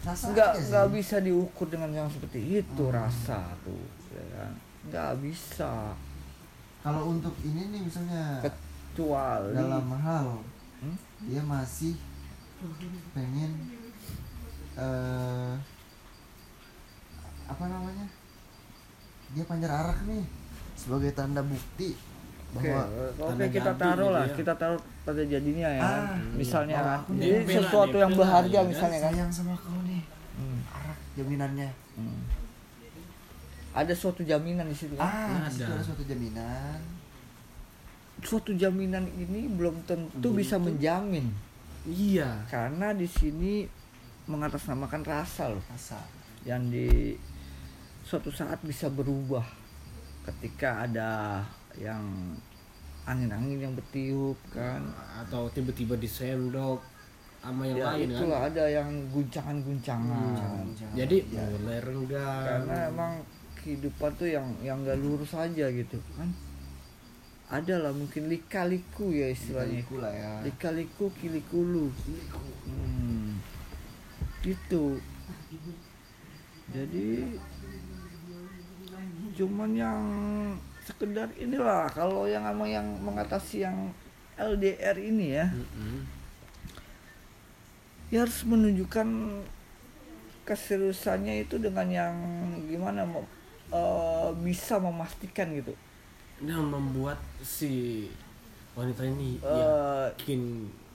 [SPEAKER 3] Rasa
[SPEAKER 2] nggak nggak bisa diukur dengan yang seperti itu rasa tuh ya kan nggak bisa
[SPEAKER 3] kalau untuk ini nih misalnya
[SPEAKER 2] kecuali
[SPEAKER 3] dalam hal
[SPEAKER 2] Hmm?
[SPEAKER 3] dia masih pengen eh apa namanya dia panjar arak nih sebagai tanda bukti
[SPEAKER 2] Oke, oke kita
[SPEAKER 4] jadi
[SPEAKER 2] taruh
[SPEAKER 4] gitu
[SPEAKER 2] lah,
[SPEAKER 4] ya.
[SPEAKER 2] kita taruh pada jadinya ya,
[SPEAKER 3] Ah,
[SPEAKER 2] misalnya kan. Jadi sesuatu yang berharga misalnya kan.
[SPEAKER 3] sayang sama kau nih
[SPEAKER 2] Hmm,
[SPEAKER 3] arak jaminannya
[SPEAKER 2] hmm. Ada suatu jaminan di situ. Kan.
[SPEAKER 3] ah situ
[SPEAKER 4] Ada.
[SPEAKER 3] ada suatu jaminan.
[SPEAKER 2] Suatu jaminan ini belum tentu
[SPEAKER 4] Belum
[SPEAKER 2] bisa menjamin.
[SPEAKER 4] Iya.
[SPEAKER 2] Karena di sini mengatasnamakan rasa loh.
[SPEAKER 3] Rasa.
[SPEAKER 2] Yang di suatu saat bisa berubah. Ketika ada yang angin-angin yang bertiup kan.
[SPEAKER 4] Atau tiba-tiba disendok sama yang
[SPEAKER 2] ya
[SPEAKER 4] lain
[SPEAKER 2] itulah
[SPEAKER 4] kan.
[SPEAKER 2] ada yang guncangan-guncangan.
[SPEAKER 3] Jangan-
[SPEAKER 4] jadi
[SPEAKER 3] ya.
[SPEAKER 4] mulai renggang
[SPEAKER 2] karena emang kehidupan tuh yang yang gak lurus aja gitu kan? Ada lah mungkin lika-liku ya istilahnya.
[SPEAKER 3] Iku lah ya.
[SPEAKER 2] Lika-liku kilikulu hmm. gitu jadi cuman yang sekedar inilah kalau yang emang yang mengatasi yang LDR ini ya. Ya harus menunjukkan keseriusannya itu dengan yang gimana eh, bisa memastikan gitu.
[SPEAKER 4] Yang membuat si wanita ini
[SPEAKER 2] Eh,
[SPEAKER 4] yakin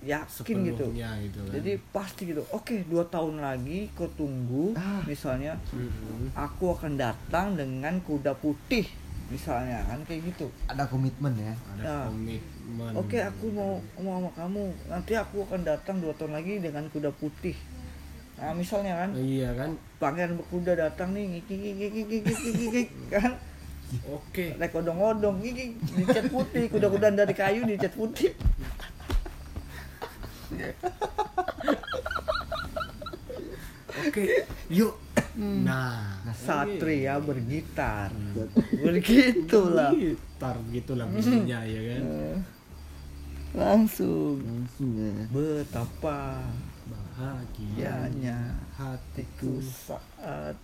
[SPEAKER 2] yakin gitu.
[SPEAKER 4] gitu kan.
[SPEAKER 2] Jadi pasti gitu. Oke dua tahun lagi kau tunggu
[SPEAKER 3] Ah.
[SPEAKER 2] misalnya
[SPEAKER 4] Mm-mm.
[SPEAKER 2] aku akan datang dengan kuda putih misalnya kan kayak gitu.
[SPEAKER 3] Ada komitmen ya?
[SPEAKER 4] Ada
[SPEAKER 2] Nah.
[SPEAKER 4] komitmen.
[SPEAKER 2] Oke aku mau mau sama kamu. Nanti aku akan datang dua tahun lagi dengan kuda putih nah misalnya kan
[SPEAKER 4] iya kan?
[SPEAKER 2] Pangeran berkuda datang nih ngiki ngiki ngiki ngiki ngiki ngiki, kan?
[SPEAKER 4] Oke.
[SPEAKER 2] Naik odong-odong ngiki dicat putih kuda-kudaan dari kayu dicat putih.
[SPEAKER 4] Oke yuk.
[SPEAKER 2] Hmm.
[SPEAKER 4] nah.
[SPEAKER 2] Satria bergitar. Begitulah
[SPEAKER 4] gitar gitulah bunyinya ya kan?
[SPEAKER 2] Eh, langsung.
[SPEAKER 3] Langsung ya.
[SPEAKER 2] Betapa
[SPEAKER 4] bahagia
[SPEAKER 2] ianya
[SPEAKER 4] hatiku
[SPEAKER 2] ku saat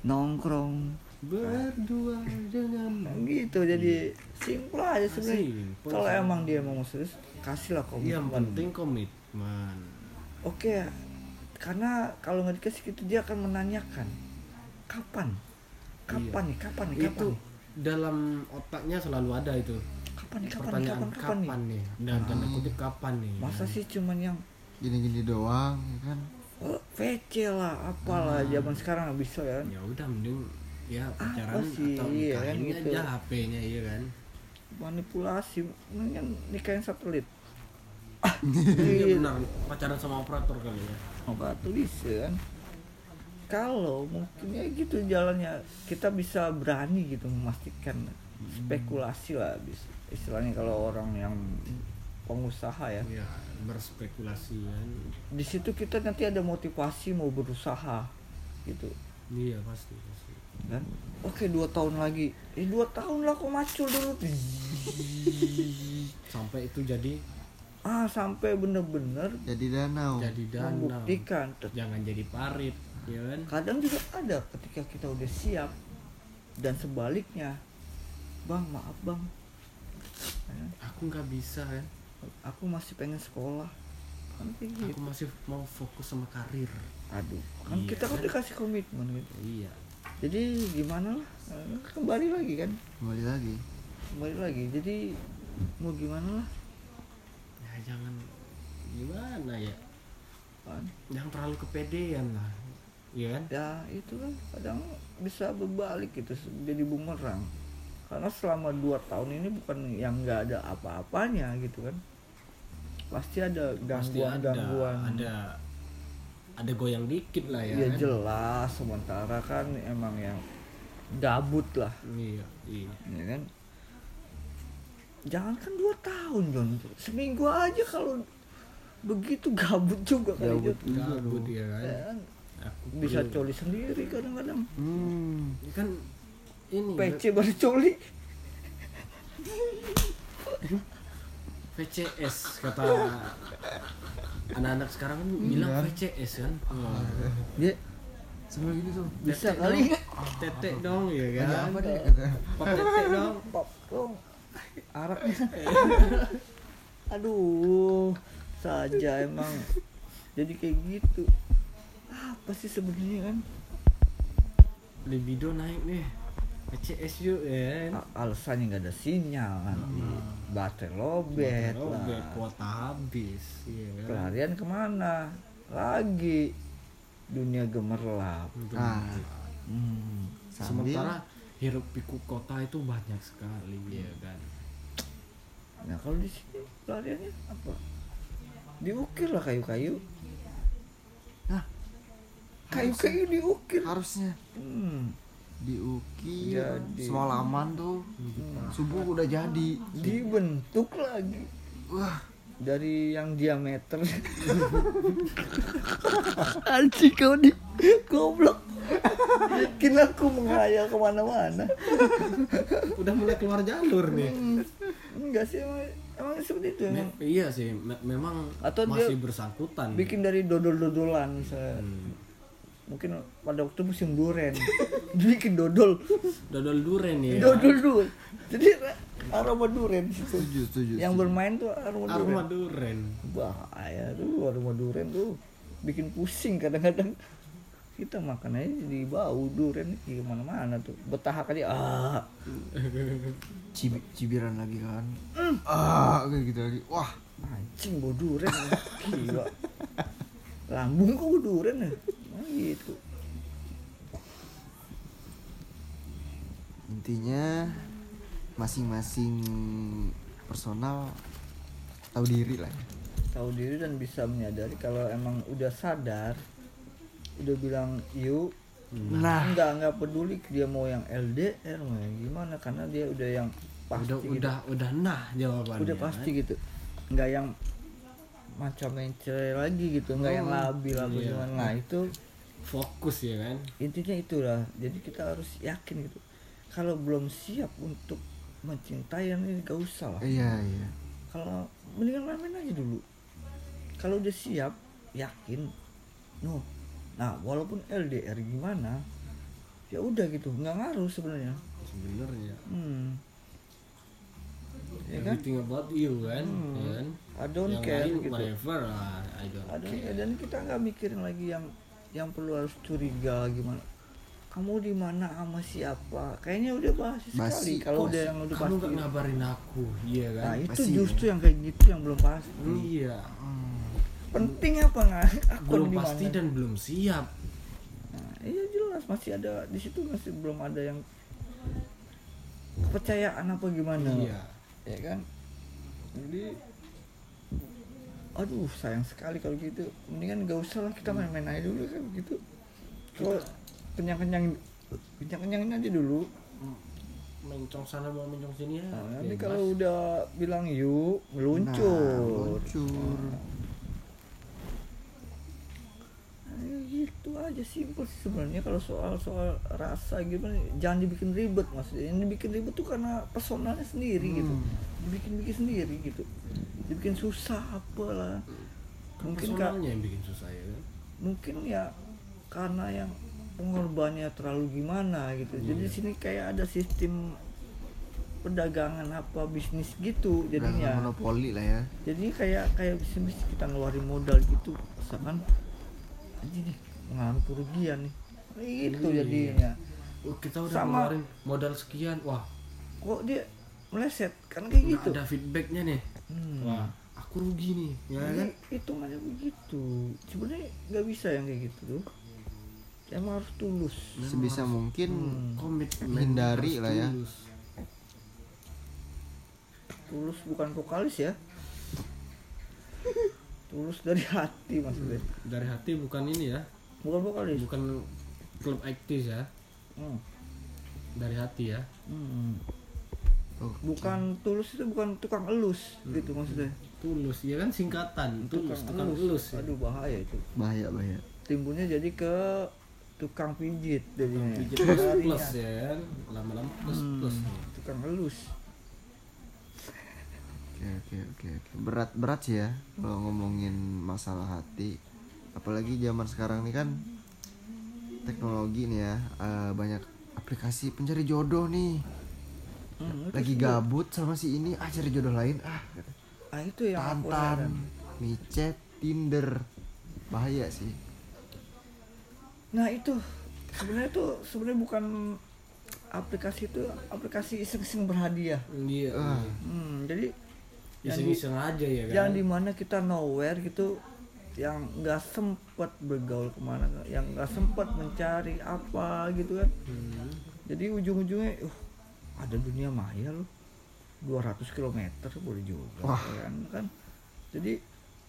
[SPEAKER 2] nongkrong
[SPEAKER 4] berdua dengan
[SPEAKER 2] Nah, gitu jadi simpel aja sebenarnya.
[SPEAKER 4] Simpel
[SPEAKER 2] kalau emang dia mau serius kasihlah
[SPEAKER 4] yang
[SPEAKER 2] komitmen
[SPEAKER 4] penting komitmen.
[SPEAKER 2] Oke karena kalau nggak dikasih gitu dia akan menanyakan kapan? Kapan nih? Kapan nih? Kapan
[SPEAKER 4] itu
[SPEAKER 2] nih?
[SPEAKER 4] dalam otaknya selalu ada itu.
[SPEAKER 2] Kapan nih? Kapan nih?
[SPEAKER 4] Pertanyaan
[SPEAKER 2] kapan kapan,
[SPEAKER 4] kapan,
[SPEAKER 2] nih?
[SPEAKER 4] Nih? Dan tanda kutip kapan nih?
[SPEAKER 2] Masa sih cuman yang
[SPEAKER 3] gini-gini doang ya kan?
[SPEAKER 2] Oh, VC lah apalah
[SPEAKER 4] Hmm.
[SPEAKER 2] zaman sekarang nggak bisa ya kan?
[SPEAKER 4] Ya udah mending ya pacaran
[SPEAKER 2] sih,
[SPEAKER 4] atau
[SPEAKER 2] iya kan, gitu.
[SPEAKER 4] aja HP-nya iya kan?
[SPEAKER 2] Manipulasi mendingan nikahin satelit.
[SPEAKER 4] Iya
[SPEAKER 2] Iya.
[SPEAKER 4] benar. Pacaran sama operator kali ya.
[SPEAKER 2] Tulis ya kan? Kalau mungkin ya gitu jalannya kita bisa berani gitu memastikan spekulasi lah bis- istilahnya kalau orang yang pengusaha ya.
[SPEAKER 4] Ya berspekulasi kan.
[SPEAKER 2] Di situ kita nanti ada motivasi mau berusaha gitu.
[SPEAKER 4] Iya pasti pasti.
[SPEAKER 2] Kan? Oke dua tahun lagi. Eh dua tahun lah kok macul dulu.
[SPEAKER 4] Sampai itu jadi?
[SPEAKER 2] Ah sampai bener-bener
[SPEAKER 3] jadi danau.
[SPEAKER 4] Jadi danau.
[SPEAKER 2] membuktikan.
[SPEAKER 4] Jangan jadi parit ya kan?
[SPEAKER 2] Kadang juga ada ketika kita udah siap dan sebaliknya. Bang maaf bang.
[SPEAKER 4] Aku nggak bisa kan
[SPEAKER 2] aku masih pengen sekolah. Kan kayak gitu.
[SPEAKER 4] aku masih mau fokus sama karir.
[SPEAKER 2] Aduh kan
[SPEAKER 4] Iya,
[SPEAKER 2] kita kan
[SPEAKER 4] kan?
[SPEAKER 2] dikasih komitmen gitu.
[SPEAKER 4] Iya.
[SPEAKER 2] Jadi gimana lah? Eh, kembali lagi kan?
[SPEAKER 3] Kembali lagi.
[SPEAKER 2] Kembali lagi. Jadi mau gimana lah?
[SPEAKER 4] Ya jangan gimana ya?
[SPEAKER 2] Kan
[SPEAKER 4] jangan terlalu kepedean lah. Iya kan?
[SPEAKER 2] Ya itu kan kadang bisa berbalik gitu jadi bumerang karena selama dua tahun ini bukan yang nggak ada apa-apanya gitu kan. Pasti ada
[SPEAKER 4] pasti
[SPEAKER 2] gangguan
[SPEAKER 4] ada
[SPEAKER 2] gangguan
[SPEAKER 4] ada ada goyang dikit lah ya,
[SPEAKER 2] ya
[SPEAKER 4] kan?
[SPEAKER 2] jelas. Sementara kan emang yang gabut lah.
[SPEAKER 4] Iya iya.
[SPEAKER 2] Ya kan? Jangan kan dua tahun John seminggu aja kalau begitu gabut juga kali
[SPEAKER 3] Gabut.
[SPEAKER 2] John.
[SPEAKER 4] gabut ya kan?
[SPEAKER 2] Ya kan?
[SPEAKER 4] aku
[SPEAKER 2] bisa coli sendiri kadang-kadang.
[SPEAKER 3] Hmm.
[SPEAKER 4] Ini kan ini
[SPEAKER 2] PC baru coli.
[SPEAKER 4] VCS kata anak-anak sekarang kan bilang VCS kan. Wah,
[SPEAKER 2] dia
[SPEAKER 3] sambil gitu tuh
[SPEAKER 2] bisa kali.
[SPEAKER 4] tetek dong ya kan?
[SPEAKER 3] Apa deh?
[SPEAKER 4] Pop tetek dong.
[SPEAKER 2] Pop dong. Araknya aduh saja emang. Jadi kayak gitu. Apa sih sebenarnya kan?
[SPEAKER 4] Libido naik nih VCS yuk ya kan
[SPEAKER 2] alasannya nggak ada sinyal nanti baterai lobet
[SPEAKER 4] Robek,
[SPEAKER 2] lah.
[SPEAKER 4] kuota habis iya kan?
[SPEAKER 2] Pelarian ke mana? Lagi. Dunia gemerlap.
[SPEAKER 3] Nah
[SPEAKER 2] hmm.
[SPEAKER 3] sambil?
[SPEAKER 4] sementara hiruk pikuk kota itu banyak sekali ya kan?
[SPEAKER 2] Nah kalau di sini pelariannya apa? Diukir lah kayu-kayu.
[SPEAKER 3] Nah
[SPEAKER 2] kayu-kayu diukir.
[SPEAKER 3] Harusnya.
[SPEAKER 2] Hmm.
[SPEAKER 3] Diukir
[SPEAKER 2] Jadi.
[SPEAKER 3] semalaman tuh. Subuh udah jadi.
[SPEAKER 2] Dibentuk lagi.
[SPEAKER 3] Wah.
[SPEAKER 2] Dari yang diameter. Anjing kau di goblok. Bikin aku menghayal ke mana-mana.
[SPEAKER 4] Udah mulai keluar jalur nih.
[SPEAKER 2] Hmm, enggak sih emang, emang seperti itu emang.
[SPEAKER 4] Me- iya sih me- memang
[SPEAKER 2] Atau dia
[SPEAKER 4] masih bersangkutan.
[SPEAKER 2] bikin dari dodol-dodolan misalnya.
[SPEAKER 4] Hmm.
[SPEAKER 2] Mungkin pada waktu musim duren bikin dodol.
[SPEAKER 4] Dodol duren ya?
[SPEAKER 2] Dodol dulu jadi aroma duren
[SPEAKER 3] setuju setuju
[SPEAKER 2] yang bermain tuh aroma,
[SPEAKER 4] aroma
[SPEAKER 2] duren
[SPEAKER 4] duren
[SPEAKER 2] bahaya tuh aroma duren tuh. Bikin pusing kadang-kadang. Kita makan aja jadi bau duren di mana-mana tuh. Betahak aja ah.
[SPEAKER 3] Cibi- cibiran lagi kan. Ah kayak gitu lagi. Wah.
[SPEAKER 2] Anjing bau duren gila. Lambung kok duren ya gitu
[SPEAKER 3] intinya masing-masing personal tahu diri lah ya.
[SPEAKER 2] tahu diri dan bisa menyadari kalau emang udah sadar udah bilang yuk
[SPEAKER 3] nah
[SPEAKER 2] nggak nggak peduli dia mau yang LDR mau yang gimana karena dia udah yang pasti
[SPEAKER 4] udah
[SPEAKER 2] gitu.
[SPEAKER 4] udah udah nah jawabannya
[SPEAKER 2] udah pasti gitu nggak yang macam yang cerai lagi gitu nggak yang labil apa
[SPEAKER 4] iya.
[SPEAKER 2] gimana nah itu
[SPEAKER 4] fokus ya kan?
[SPEAKER 2] Intinya itulah. Jadi kita harus yakin gitu. Kalau belum siap untuk mencintai yang ini gak usah lah.
[SPEAKER 3] Iya iya.
[SPEAKER 2] Kalau mendingan main aja dulu. Kalau udah siap yakin no. Nah walaupun LDR gimana ya udah gitu. Nggak ngaruh sebenarnya.
[SPEAKER 4] Sebenarnya.
[SPEAKER 2] Hmm. ya kan?
[SPEAKER 4] Everything about you kan?
[SPEAKER 2] Hmm.
[SPEAKER 4] ya kan?
[SPEAKER 2] I don't
[SPEAKER 4] yang
[SPEAKER 2] care
[SPEAKER 4] lain
[SPEAKER 2] gitu.
[SPEAKER 4] whatever lah I don't
[SPEAKER 2] ada
[SPEAKER 4] care.
[SPEAKER 2] Dan kita nggak mikirin lagi yang yang perlu harus curiga gimana? Kamu di mana sama siapa? Kayaknya udah basi sekali kalau udah yang udah
[SPEAKER 4] kamu
[SPEAKER 2] pasti.
[SPEAKER 4] nggak ngabarin aku iya kan?
[SPEAKER 2] Nah itu
[SPEAKER 3] Pasti,
[SPEAKER 2] justru yang kayak gitu yang belum pasti.
[SPEAKER 4] Iya
[SPEAKER 2] penting apa nggak aku
[SPEAKER 4] belum
[SPEAKER 2] di
[SPEAKER 4] pasti dan belum siap.
[SPEAKER 2] Nah, iya jelas masih ada di situ masih belum ada yang kepercayaan apa gimana.
[SPEAKER 4] Iya.
[SPEAKER 2] Ya kan? Jadi aduh sayang sekali kalau gitu. Mendingan gak usah lah kita main-main aja dulu kan gitu. Kalau kenyang-kenyang kenyang-kenyangin aja dulu.
[SPEAKER 4] Mencong sana mau mencong sini ya.
[SPEAKER 2] Nah, nanti
[SPEAKER 4] bebas.
[SPEAKER 2] kalau udah bilang yuk
[SPEAKER 3] Nah,
[SPEAKER 2] meluncur.
[SPEAKER 3] luncur
[SPEAKER 2] Nah, gitu aja simpel sih sebenarnya. Kalau soal soal rasa gimana jangan dibikin ribet maksudnya. Yang dibikin ribet tuh karena personalnya sendiri gitu. Dibikin bikin sendiri gitu dibikin susah apalah. Mungkin kak
[SPEAKER 4] personalnya yang bikin susah ya kan?
[SPEAKER 2] Mungkin ya karena yang pengorbannya terlalu gimana gitu. Jadi di sini kayak ada sistem perdagangan apa bisnis gitu jadinya.
[SPEAKER 3] Monopoli lah ya.
[SPEAKER 2] Jadi kayak kayak bisnis kita ngeluarin modal gitu misalkan nih mengalami kerugian nih. Itu
[SPEAKER 4] Iya.
[SPEAKER 2] jadinya.
[SPEAKER 4] Oh, kita udah
[SPEAKER 2] Sama.
[SPEAKER 4] ngeluarin modal sekian wah.
[SPEAKER 2] Kok dia meleset? Kan kayak gitu.
[SPEAKER 4] ada feedbacknya nih
[SPEAKER 2] Hmm.
[SPEAKER 4] wah aku rugi nih ya
[SPEAKER 2] Jadi,
[SPEAKER 4] kan
[SPEAKER 2] hitungannya begitu sebenarnya nggak bisa yang kayak gitu tuh emang harus tulus
[SPEAKER 3] sebisa mungkin
[SPEAKER 2] Hmm.
[SPEAKER 4] komitmen
[SPEAKER 3] Hindari
[SPEAKER 4] harus
[SPEAKER 3] lah ya.
[SPEAKER 4] tulus.
[SPEAKER 2] tulus bukan vokalis ya tulus dari hati maksudnya
[SPEAKER 4] dari hati bukan ini ya
[SPEAKER 2] bukan vokalis
[SPEAKER 4] bukan klub aktis ya
[SPEAKER 2] Hmm.
[SPEAKER 4] dari hati ya
[SPEAKER 2] Hmm.
[SPEAKER 3] Oh,
[SPEAKER 2] bukan tulus itu bukan tukang elus gitu maksudnya.
[SPEAKER 4] Tulus ya kan singkatan tulus tukang elus. ya.
[SPEAKER 2] aduh bahaya itu.
[SPEAKER 3] Bahaya bahaya.
[SPEAKER 2] Timbulnya jadi ke tukang pijit jadinya.
[SPEAKER 4] Pijit plus plus ya kan? Lama-lama plus
[SPEAKER 2] Hmm,
[SPEAKER 4] plus.
[SPEAKER 2] tukang elus.
[SPEAKER 3] Oke oke oke oke. Berat berat sih ya kalau ngomongin masalah hati. Apalagi zaman sekarang nih kan teknologi nih ya eh, banyak aplikasi pencari jodoh nih
[SPEAKER 2] Hmm,
[SPEAKER 3] lagi gabut sama si ini ah cari jodoh lain ah
[SPEAKER 2] ah itu yang
[SPEAKER 3] tantan
[SPEAKER 2] heran.
[SPEAKER 3] micet tinder. Bahaya sih.
[SPEAKER 2] Nah itu. Sebenarnya tuh sebenarnya bukan aplikasi itu aplikasi iseng-iseng berhadiah.
[SPEAKER 4] Iya.
[SPEAKER 3] Ah.
[SPEAKER 2] hmm, jadi
[SPEAKER 4] iseng-iseng aja ya kan?
[SPEAKER 2] yang di mana kita nowhere gitu yang nggak sempat bergaul ke mana yang nggak sempat mencari apa gitu kan.
[SPEAKER 4] Hmm.
[SPEAKER 2] jadi ujung-ujungnya uh ada dunia maya loh. 200 km boleh juga
[SPEAKER 3] Wah.
[SPEAKER 2] ya kan? Kan jadi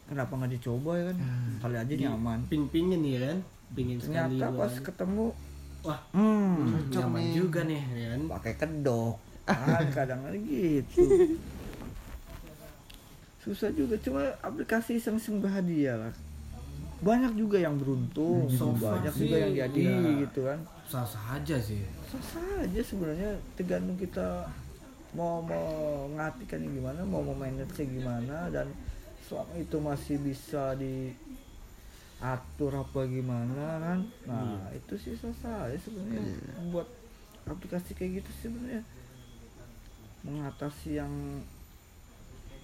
[SPEAKER 2] kenapa nggak dicoba ya kan?
[SPEAKER 3] Hmm.
[SPEAKER 2] kali aja
[SPEAKER 4] Di-
[SPEAKER 2] nyaman.
[SPEAKER 4] ping-pingin ya kan? Pingin sekali
[SPEAKER 2] ternyata pas
[SPEAKER 4] gua-
[SPEAKER 2] ketemu
[SPEAKER 4] wah.
[SPEAKER 2] hmm,
[SPEAKER 4] hmm,
[SPEAKER 3] cocok
[SPEAKER 4] nyaman
[SPEAKER 3] nih.
[SPEAKER 4] juga nih ya kan?
[SPEAKER 2] pakai kedok. Ah, kadang gitu. Susah juga cuma aplikasi iseng-iseng berhadiah lah banyak juga yang beruntung
[SPEAKER 4] So far
[SPEAKER 2] banyak
[SPEAKER 4] sih,
[SPEAKER 2] juga yang jadi
[SPEAKER 4] iya.
[SPEAKER 2] gitu kan.
[SPEAKER 4] Sah-sah aja sih.
[SPEAKER 2] Sah aja sebenarnya tergantung kita mau mau ngatikan gimana mau memanage gimana dan selama itu masih bisa diatur apa gimana kan. Nah itu sih sah sah aja sebenarnya. Buat aplikasi kayak gitu sih sebenarnya. Mengatasi yang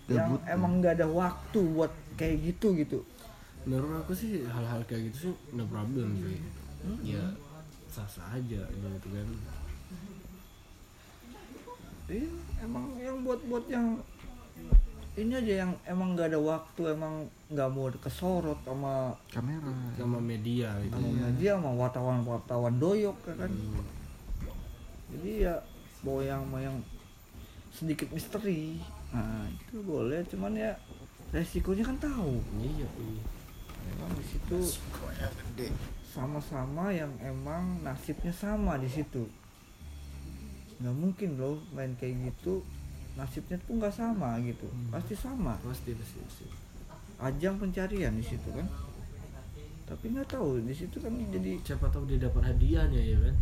[SPEAKER 2] yang
[SPEAKER 3] Gabut,
[SPEAKER 2] emang nggak ada waktu buat kayak gitu gitu
[SPEAKER 4] menurut aku sih hal-hal kayak gitu sih no problem sih. Ya sah-sah aja gitu kan.
[SPEAKER 2] Iya, emang yang buat-buat yang ini aja yang emang nggak ada waktu, emang nggak mau kesorot sama
[SPEAKER 3] kamera.
[SPEAKER 4] Sama media gitu.
[SPEAKER 2] Sama media sama wartawan-wartawan doyok ya kan. Jadi ya bawa yang mau yang sedikit misteri. Nah, itu boleh, cuman ya resikonya kan tahu.
[SPEAKER 4] iya iya
[SPEAKER 2] Memang di situ sama-sama yang emang nasibnya sama di situ. Nggak mungkin loh main kayak gitu nasibnya tuh nggak sama gitu. Pasti sama.
[SPEAKER 4] pasti pasti, pasti.
[SPEAKER 2] Ajang pencarian di situ kan. Tapi nggak tahu di situ kan jadi
[SPEAKER 4] siapa tahu dia dapat hadiahnya ya kan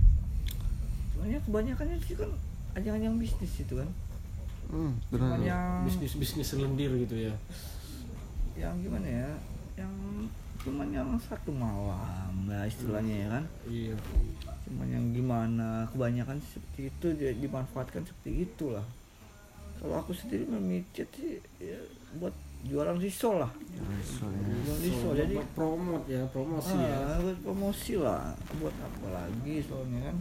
[SPEAKER 2] banyak kebanyakannya sih kan ajang-ajang bisnis itu kan.
[SPEAKER 3] hmm, benar
[SPEAKER 2] yang
[SPEAKER 4] bisnis bisnis lendir gitu ya
[SPEAKER 2] yang gimana ya? Yang cuman yang satu malam lah istilahnya ya kan.
[SPEAKER 4] iya.
[SPEAKER 2] Cuman yang gimana kebanyakan seperti itu dia dimanfaatkan seperti itulah. Kalau aku sendiri memicet sih ya, buat jualan risol lah.
[SPEAKER 3] Soalnya
[SPEAKER 2] jualan risol
[SPEAKER 4] So,
[SPEAKER 2] jadi
[SPEAKER 4] buat promote ya promosi ya.
[SPEAKER 2] ah, buat promosi lah. Buat apa lagi soalnya kan?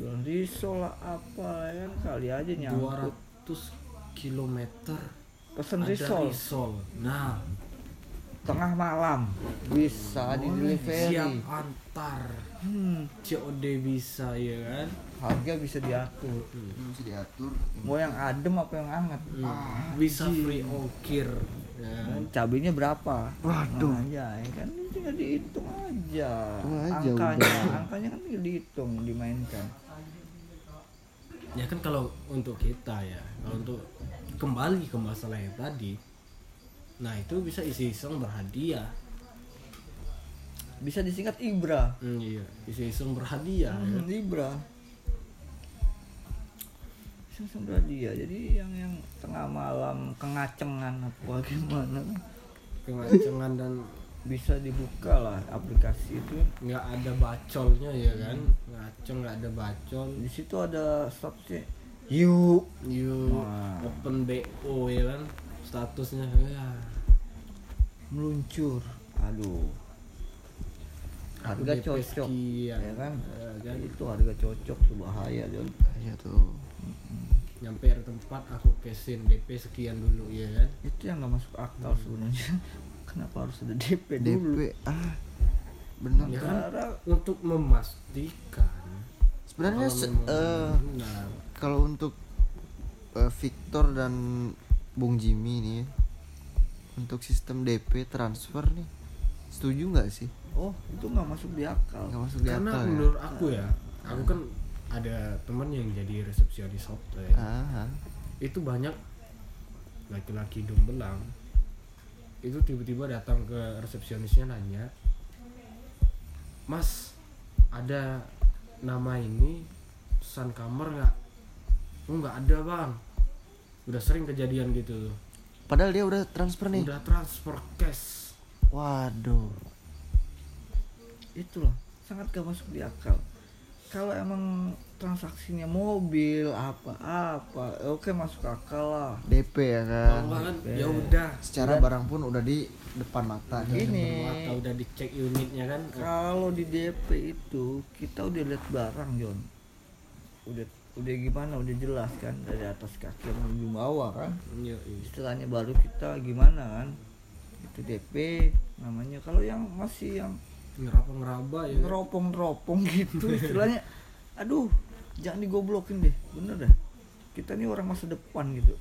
[SPEAKER 2] Jualan risol lah apa lah kan? Kali aja nyangkut.
[SPEAKER 4] 200 kilometer
[SPEAKER 2] pesen
[SPEAKER 4] ada
[SPEAKER 2] risol.
[SPEAKER 4] risol. Nah.
[SPEAKER 2] Tengah malam. Bisa di delivery
[SPEAKER 4] siap antar.
[SPEAKER 2] Hmm,
[SPEAKER 4] COD bisa ya kan?
[SPEAKER 2] Harga bisa diatur.
[SPEAKER 3] Mesti diatur.
[SPEAKER 2] Mau yang adem apa yang hangat?
[SPEAKER 4] Hmm, bisa free ongkir ya kan?
[SPEAKER 2] cabenya berapa?
[SPEAKER 3] Waduh.
[SPEAKER 2] nah, ya, ya kan? Tinggal dihitung aja.
[SPEAKER 3] Aja
[SPEAKER 2] angkanya
[SPEAKER 3] udah.
[SPEAKER 2] angkanya kan tinggal dihitung dimainkan.
[SPEAKER 4] Ya kan kalau untuk kita ya. Kalau untuk kembali ke masalah yang tadi. Nah itu bisa isi iseng berhadiah.
[SPEAKER 2] Bisa disingkat ibra.
[SPEAKER 4] Hmm, iya isi iseng berhadiah ya.
[SPEAKER 2] hmm, ibra. Bisa sampai dia jadi yang yang tengah malam kengacengan apa gimana?
[SPEAKER 4] Kemancengan dan
[SPEAKER 2] bisa dibuka lah aplikasi itu.
[SPEAKER 4] nggak ada bacolnya ya kan? Ngaco nggak ada bacol.
[SPEAKER 2] Di situ ada statusnya yuk
[SPEAKER 4] you
[SPEAKER 2] Wah.
[SPEAKER 4] open bo ya kan? Statusnya. Ya.
[SPEAKER 2] Meluncur. Aduh. Harga cocok
[SPEAKER 4] sekian.
[SPEAKER 2] ya. kan?
[SPEAKER 4] Ya kan?
[SPEAKER 2] itu harga cocok tuh bahaya Jon.
[SPEAKER 3] Iya tuh.
[SPEAKER 4] nyampe di tempat aku kesin DP sekian dulu ya kan?
[SPEAKER 2] Itu yang nggak masuk akal sebenarnya. Kenapa harus ada DP dulu?
[SPEAKER 3] DP ah. Bener
[SPEAKER 4] ya kan? Untuk memastikan
[SPEAKER 3] Sebenarnya se- eh,
[SPEAKER 4] benar.
[SPEAKER 3] Kalau untuk eh, Victor dan Bung Jimmy nih ya, untuk sistem DP transfer nih setuju nggak sih?
[SPEAKER 2] oh itu nggak masuk di akal
[SPEAKER 3] Nggak masuk di
[SPEAKER 4] karena
[SPEAKER 3] akal ya?
[SPEAKER 4] menurut aku ya aku kan ada teman yang jadi resepsionis hotel
[SPEAKER 3] Ah, ah.
[SPEAKER 4] itu banyak laki-laki hidung belang itu tiba-tiba datang ke resepsionisnya nanya mas ada nama ini pesan kamar nggak oh nggak ada bang udah sering kejadian gitu
[SPEAKER 3] Padahal dia udah transfer nih.
[SPEAKER 4] udah transfer cash
[SPEAKER 3] Waduh.
[SPEAKER 2] itulah sangat gak masuk di akal kalau emang transaksinya mobil apa apa oke masuk akal lah
[SPEAKER 3] DP ya kan.
[SPEAKER 4] ya udah
[SPEAKER 3] Secara barang pun udah di depan mata.
[SPEAKER 2] Ini.
[SPEAKER 4] atau udah dicek unitnya kan
[SPEAKER 2] kalau di DP itu kita udah lihat barang John udah udah gimana? Udah jelas kan? Dari atas kaki menuju bawah kan?
[SPEAKER 4] Iya, iya.
[SPEAKER 2] istilahnya baru kita gimana kan? Itu DP namanya. Kalau yang masih yang
[SPEAKER 4] ngeraba ngeraba ya. kan?
[SPEAKER 2] neropong-neropong gitu istilahnya aduh jangan digoblokin deh. Bener dah. Kita ini orang masa depan gitu.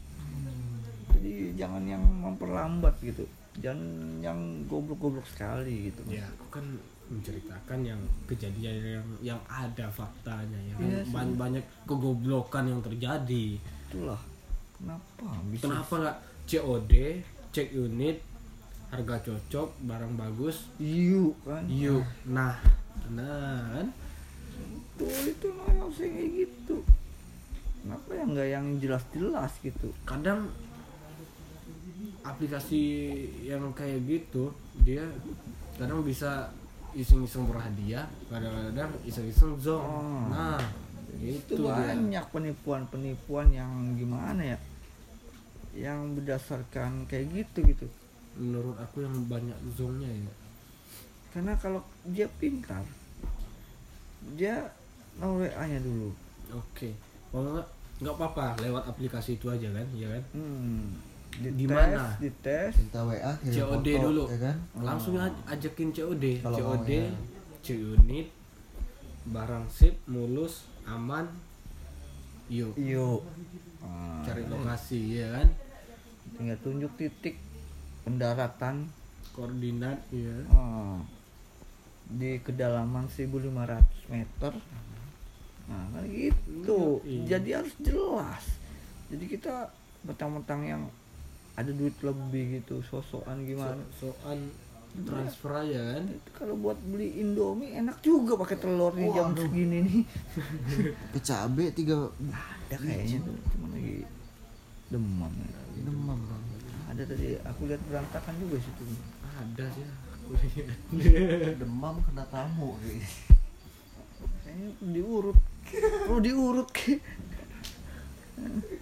[SPEAKER 2] Jadi jangan yang memperlambat gitu. Jangan yang goblok-goblok sekali gitu.
[SPEAKER 4] Ya aku kan menceritakan yang kejadian yang yang ada faktanya ya kan?
[SPEAKER 2] Iya sih.
[SPEAKER 4] Ban- banyak kegoblokan yang terjadi.
[SPEAKER 2] Itulah. Kenapa? Bisa
[SPEAKER 4] kenapa nggak COD cek unit harga cocok barang bagus?
[SPEAKER 2] Yuk kan.
[SPEAKER 4] Yuk nah nah kan
[SPEAKER 2] tuh itu mah harusnya kayak gitu. Kenapa yang nggak yang jelas-jelas gitu?
[SPEAKER 4] Kadang aplikasi yang kayak gitu dia kadang bisa iseng-iseng berhadiah kadang-kadang iseng-iseng zong.
[SPEAKER 2] Oh.
[SPEAKER 4] nah
[SPEAKER 2] itu banyak penipuan-penipuan yang gimana ya? Yang berdasarkan kayak gitu gitu.
[SPEAKER 4] Menurut aku yang banyak zongnya ya.
[SPEAKER 2] Karena kalau dia pintar dia nol WA nya dulu.
[SPEAKER 4] Oke. Kalau nggak? Nggak apa-apa lewat aplikasi itu aja kan ya kan?
[SPEAKER 2] Hmm.
[SPEAKER 4] Di
[SPEAKER 2] dites,
[SPEAKER 4] mana?
[SPEAKER 2] dites
[SPEAKER 3] Minta WA kirim
[SPEAKER 4] COD
[SPEAKER 3] foto,
[SPEAKER 4] dulu.
[SPEAKER 3] ya kan?
[SPEAKER 4] langsung aj- ajakin COD
[SPEAKER 3] Kalau
[SPEAKER 4] COD
[SPEAKER 3] ya.
[SPEAKER 4] C unit barang sip mulus aman. Yuk.
[SPEAKER 2] Yuk. Ah,
[SPEAKER 4] cari lokasi ya kan?
[SPEAKER 2] Tinggal tunjuk titik pendaratan.
[SPEAKER 4] Koordinat ya.
[SPEAKER 2] Ah, di kedalaman 1500 meter. Nah kan gitu.
[SPEAKER 4] Iya.
[SPEAKER 2] jadi harus jelas. Jadi kita betang-betang yang ada duit lebih gitu sosokan gimana?
[SPEAKER 4] So soan transfer aja kan?
[SPEAKER 2] Kalau buat beli Indomie enak juga pakai telur nih jam segini nih.
[SPEAKER 3] Ke cabe tiga
[SPEAKER 2] ada kayaknya tuh cuma lagi demam.
[SPEAKER 3] Demam bang.
[SPEAKER 2] ada tadi aku lihat berantakan juga situ.
[SPEAKER 4] Ada sih aku lihat.
[SPEAKER 3] Demam kena tamu.
[SPEAKER 2] kayaknya diurut. Perlu diurut kayak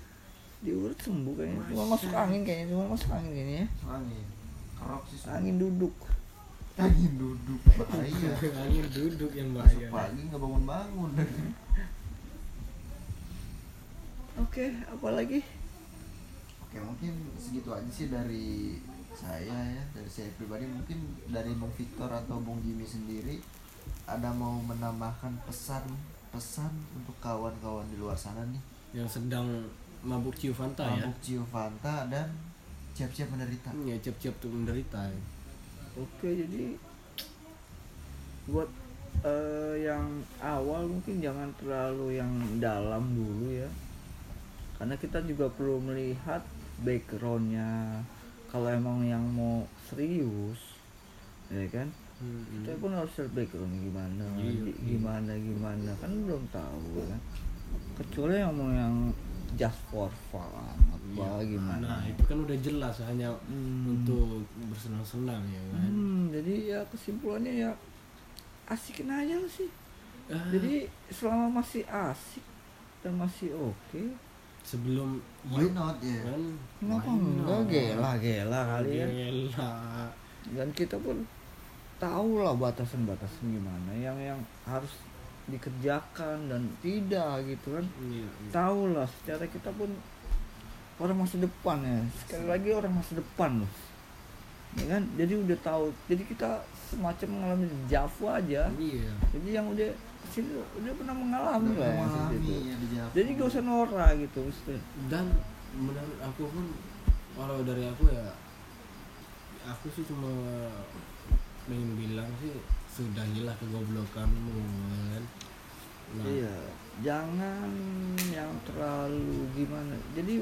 [SPEAKER 2] diurut sembuh kayaknya. Cuma masuk angin kayaknya cuma masuk angin kayaknya. Ya
[SPEAKER 3] Angin. Kerok sih.
[SPEAKER 2] angin duduk.
[SPEAKER 3] Angin duduk. Bahaya.
[SPEAKER 4] angin duduk yang bahaya.
[SPEAKER 3] Pagi nggak bangun bangun.
[SPEAKER 2] oke apalagi
[SPEAKER 3] Oke mungkin segitu aja sih dari saya ya. Dari saya pribadi mungkin dari Bung Victor atau Bung Jimmy sendiri ada mau menambahkan pesan pesan untuk kawan-kawan di luar sana nih?
[SPEAKER 4] Yang sedang mabuk ciu fanta ya.
[SPEAKER 3] Mabuk ciu Fanta dan siap-siap menderita.
[SPEAKER 4] Ya siap-siap tuh menderita ya.
[SPEAKER 2] oke jadi buat eh, yang awal mungkin jangan terlalu yang dalam dulu ya. Karena kita juga perlu melihat backgroundnya. Kalau emang yang mau serius ya kan?
[SPEAKER 4] Hmm,
[SPEAKER 2] kita pun harus lihat background gimana
[SPEAKER 4] Iya, iya.
[SPEAKER 2] gimana gimana. Kan belum tahu kan? Kecuali yang mau yang just for fun apa gimana?
[SPEAKER 4] Nah itu kan udah jelas hanya
[SPEAKER 2] Hmm.
[SPEAKER 4] untuk bersenang-senang ya kan?
[SPEAKER 2] Hmm, jadi ya kesimpulannya ya asikin aja lah sih.
[SPEAKER 4] Ah,
[SPEAKER 2] jadi selama masih asik dan masih oke
[SPEAKER 4] sebelum
[SPEAKER 3] why not ya?
[SPEAKER 4] kan?
[SPEAKER 2] Kenapa enggak? gela gela kalian
[SPEAKER 4] Gila.
[SPEAKER 2] dan kita pun tahu lah batasan-batasan gimana yang yang harus dikerjakan dan tidak gitu kan
[SPEAKER 4] Iya, iya.
[SPEAKER 2] tahu lah secara kita pun orang masa depan ya sekali lagi orang masa depan loh ya kan jadi udah tahu jadi kita semacam mengalami jafu aja
[SPEAKER 4] Iya.
[SPEAKER 2] jadi yang udah sini udah pernah mengalami
[SPEAKER 3] udah
[SPEAKER 2] lah
[SPEAKER 3] ya di Java.
[SPEAKER 2] jadi gak usah norak gitu Ustaz.
[SPEAKER 4] dan menurut aku pun kalau dari aku ya aku sih cuma pengen bilang sih sudahilah kegoblokanmu ya kan? Nah,
[SPEAKER 2] iya jangan yang terlalu gimana. Jadi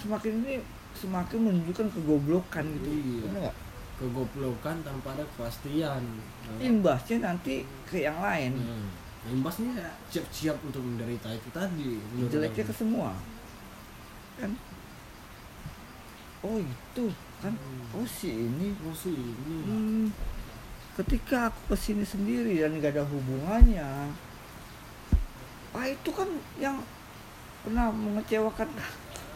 [SPEAKER 2] semakin ini semakin menunjukkan kegoblokan gitu.
[SPEAKER 4] Iya.
[SPEAKER 2] nggak?
[SPEAKER 4] Kegoblokan tanpa ada kepastian Nah,
[SPEAKER 2] imbasnya nanti ke yang lain.
[SPEAKER 4] Hmm. imbasnya ya siap-siap untuk menderita itu tadi
[SPEAKER 2] jeleknya ke semua. Kan? Oh itu kan. Oh si ini.
[SPEAKER 4] Oh sih ini.
[SPEAKER 2] Hmm, ketika aku ke sini sendiri dan gak ada hubungannya ah itu kan yang pernah mengecewakan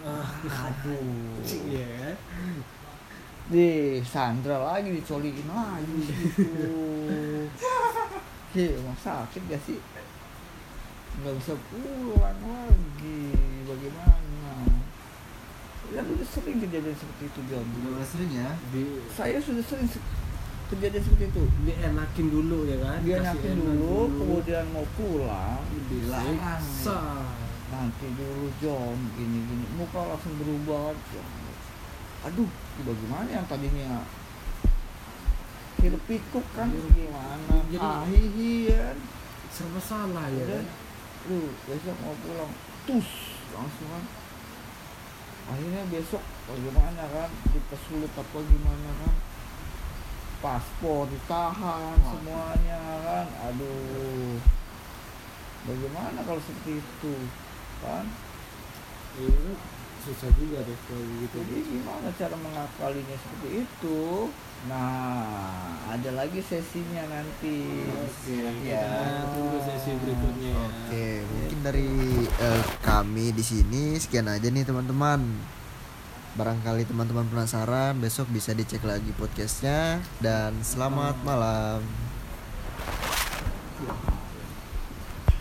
[SPEAKER 4] ah,
[SPEAKER 2] aduh.
[SPEAKER 4] iya.
[SPEAKER 2] Di Sandra lagi dicolikin lagi gitu. Hei, emang sakit gak sih? Nggak bisa pulang lagi bagaimana? Kan udah sering kejadian seperti itu John.
[SPEAKER 3] Udah sering ya?
[SPEAKER 4] Di
[SPEAKER 2] saya sudah sering se- kejadian seperti itu?
[SPEAKER 4] Dienakin dulu ya kan?
[SPEAKER 2] Dia nyakin
[SPEAKER 4] enak
[SPEAKER 2] dulu, kemudian mau pulang dilarang nanti dulu John gini gini. Muka langsung berubah aduh bagaimana yang tadinya hiruk pikuk kan? Gimana?
[SPEAKER 4] Jadi-
[SPEAKER 2] ahihi kan?
[SPEAKER 4] Serba salah ya kan?
[SPEAKER 2] Lu besok mau pulang. Tus langsung kan? Akhirnya besok bagaimana kan? Dipersulit apa gimana kan paspor ditahan
[SPEAKER 3] Wah.
[SPEAKER 2] semuanya kan? Aduh. Bagaimana kalau seperti itu kan?
[SPEAKER 4] Itu susah juga deh kalau gitu
[SPEAKER 2] jadi gimana cara mengakalinya seperti itu? Nah ada lagi sesinya nanti.
[SPEAKER 4] Oke,
[SPEAKER 2] ya.
[SPEAKER 4] kita tunggu sesi berikutnya. Ya.
[SPEAKER 3] Oke, mungkin dari eh, kami di sini sekian aja nih teman-teman. Barangkali teman-teman penasaran, besok bisa dicek lagi podcastnya dan selamat malam.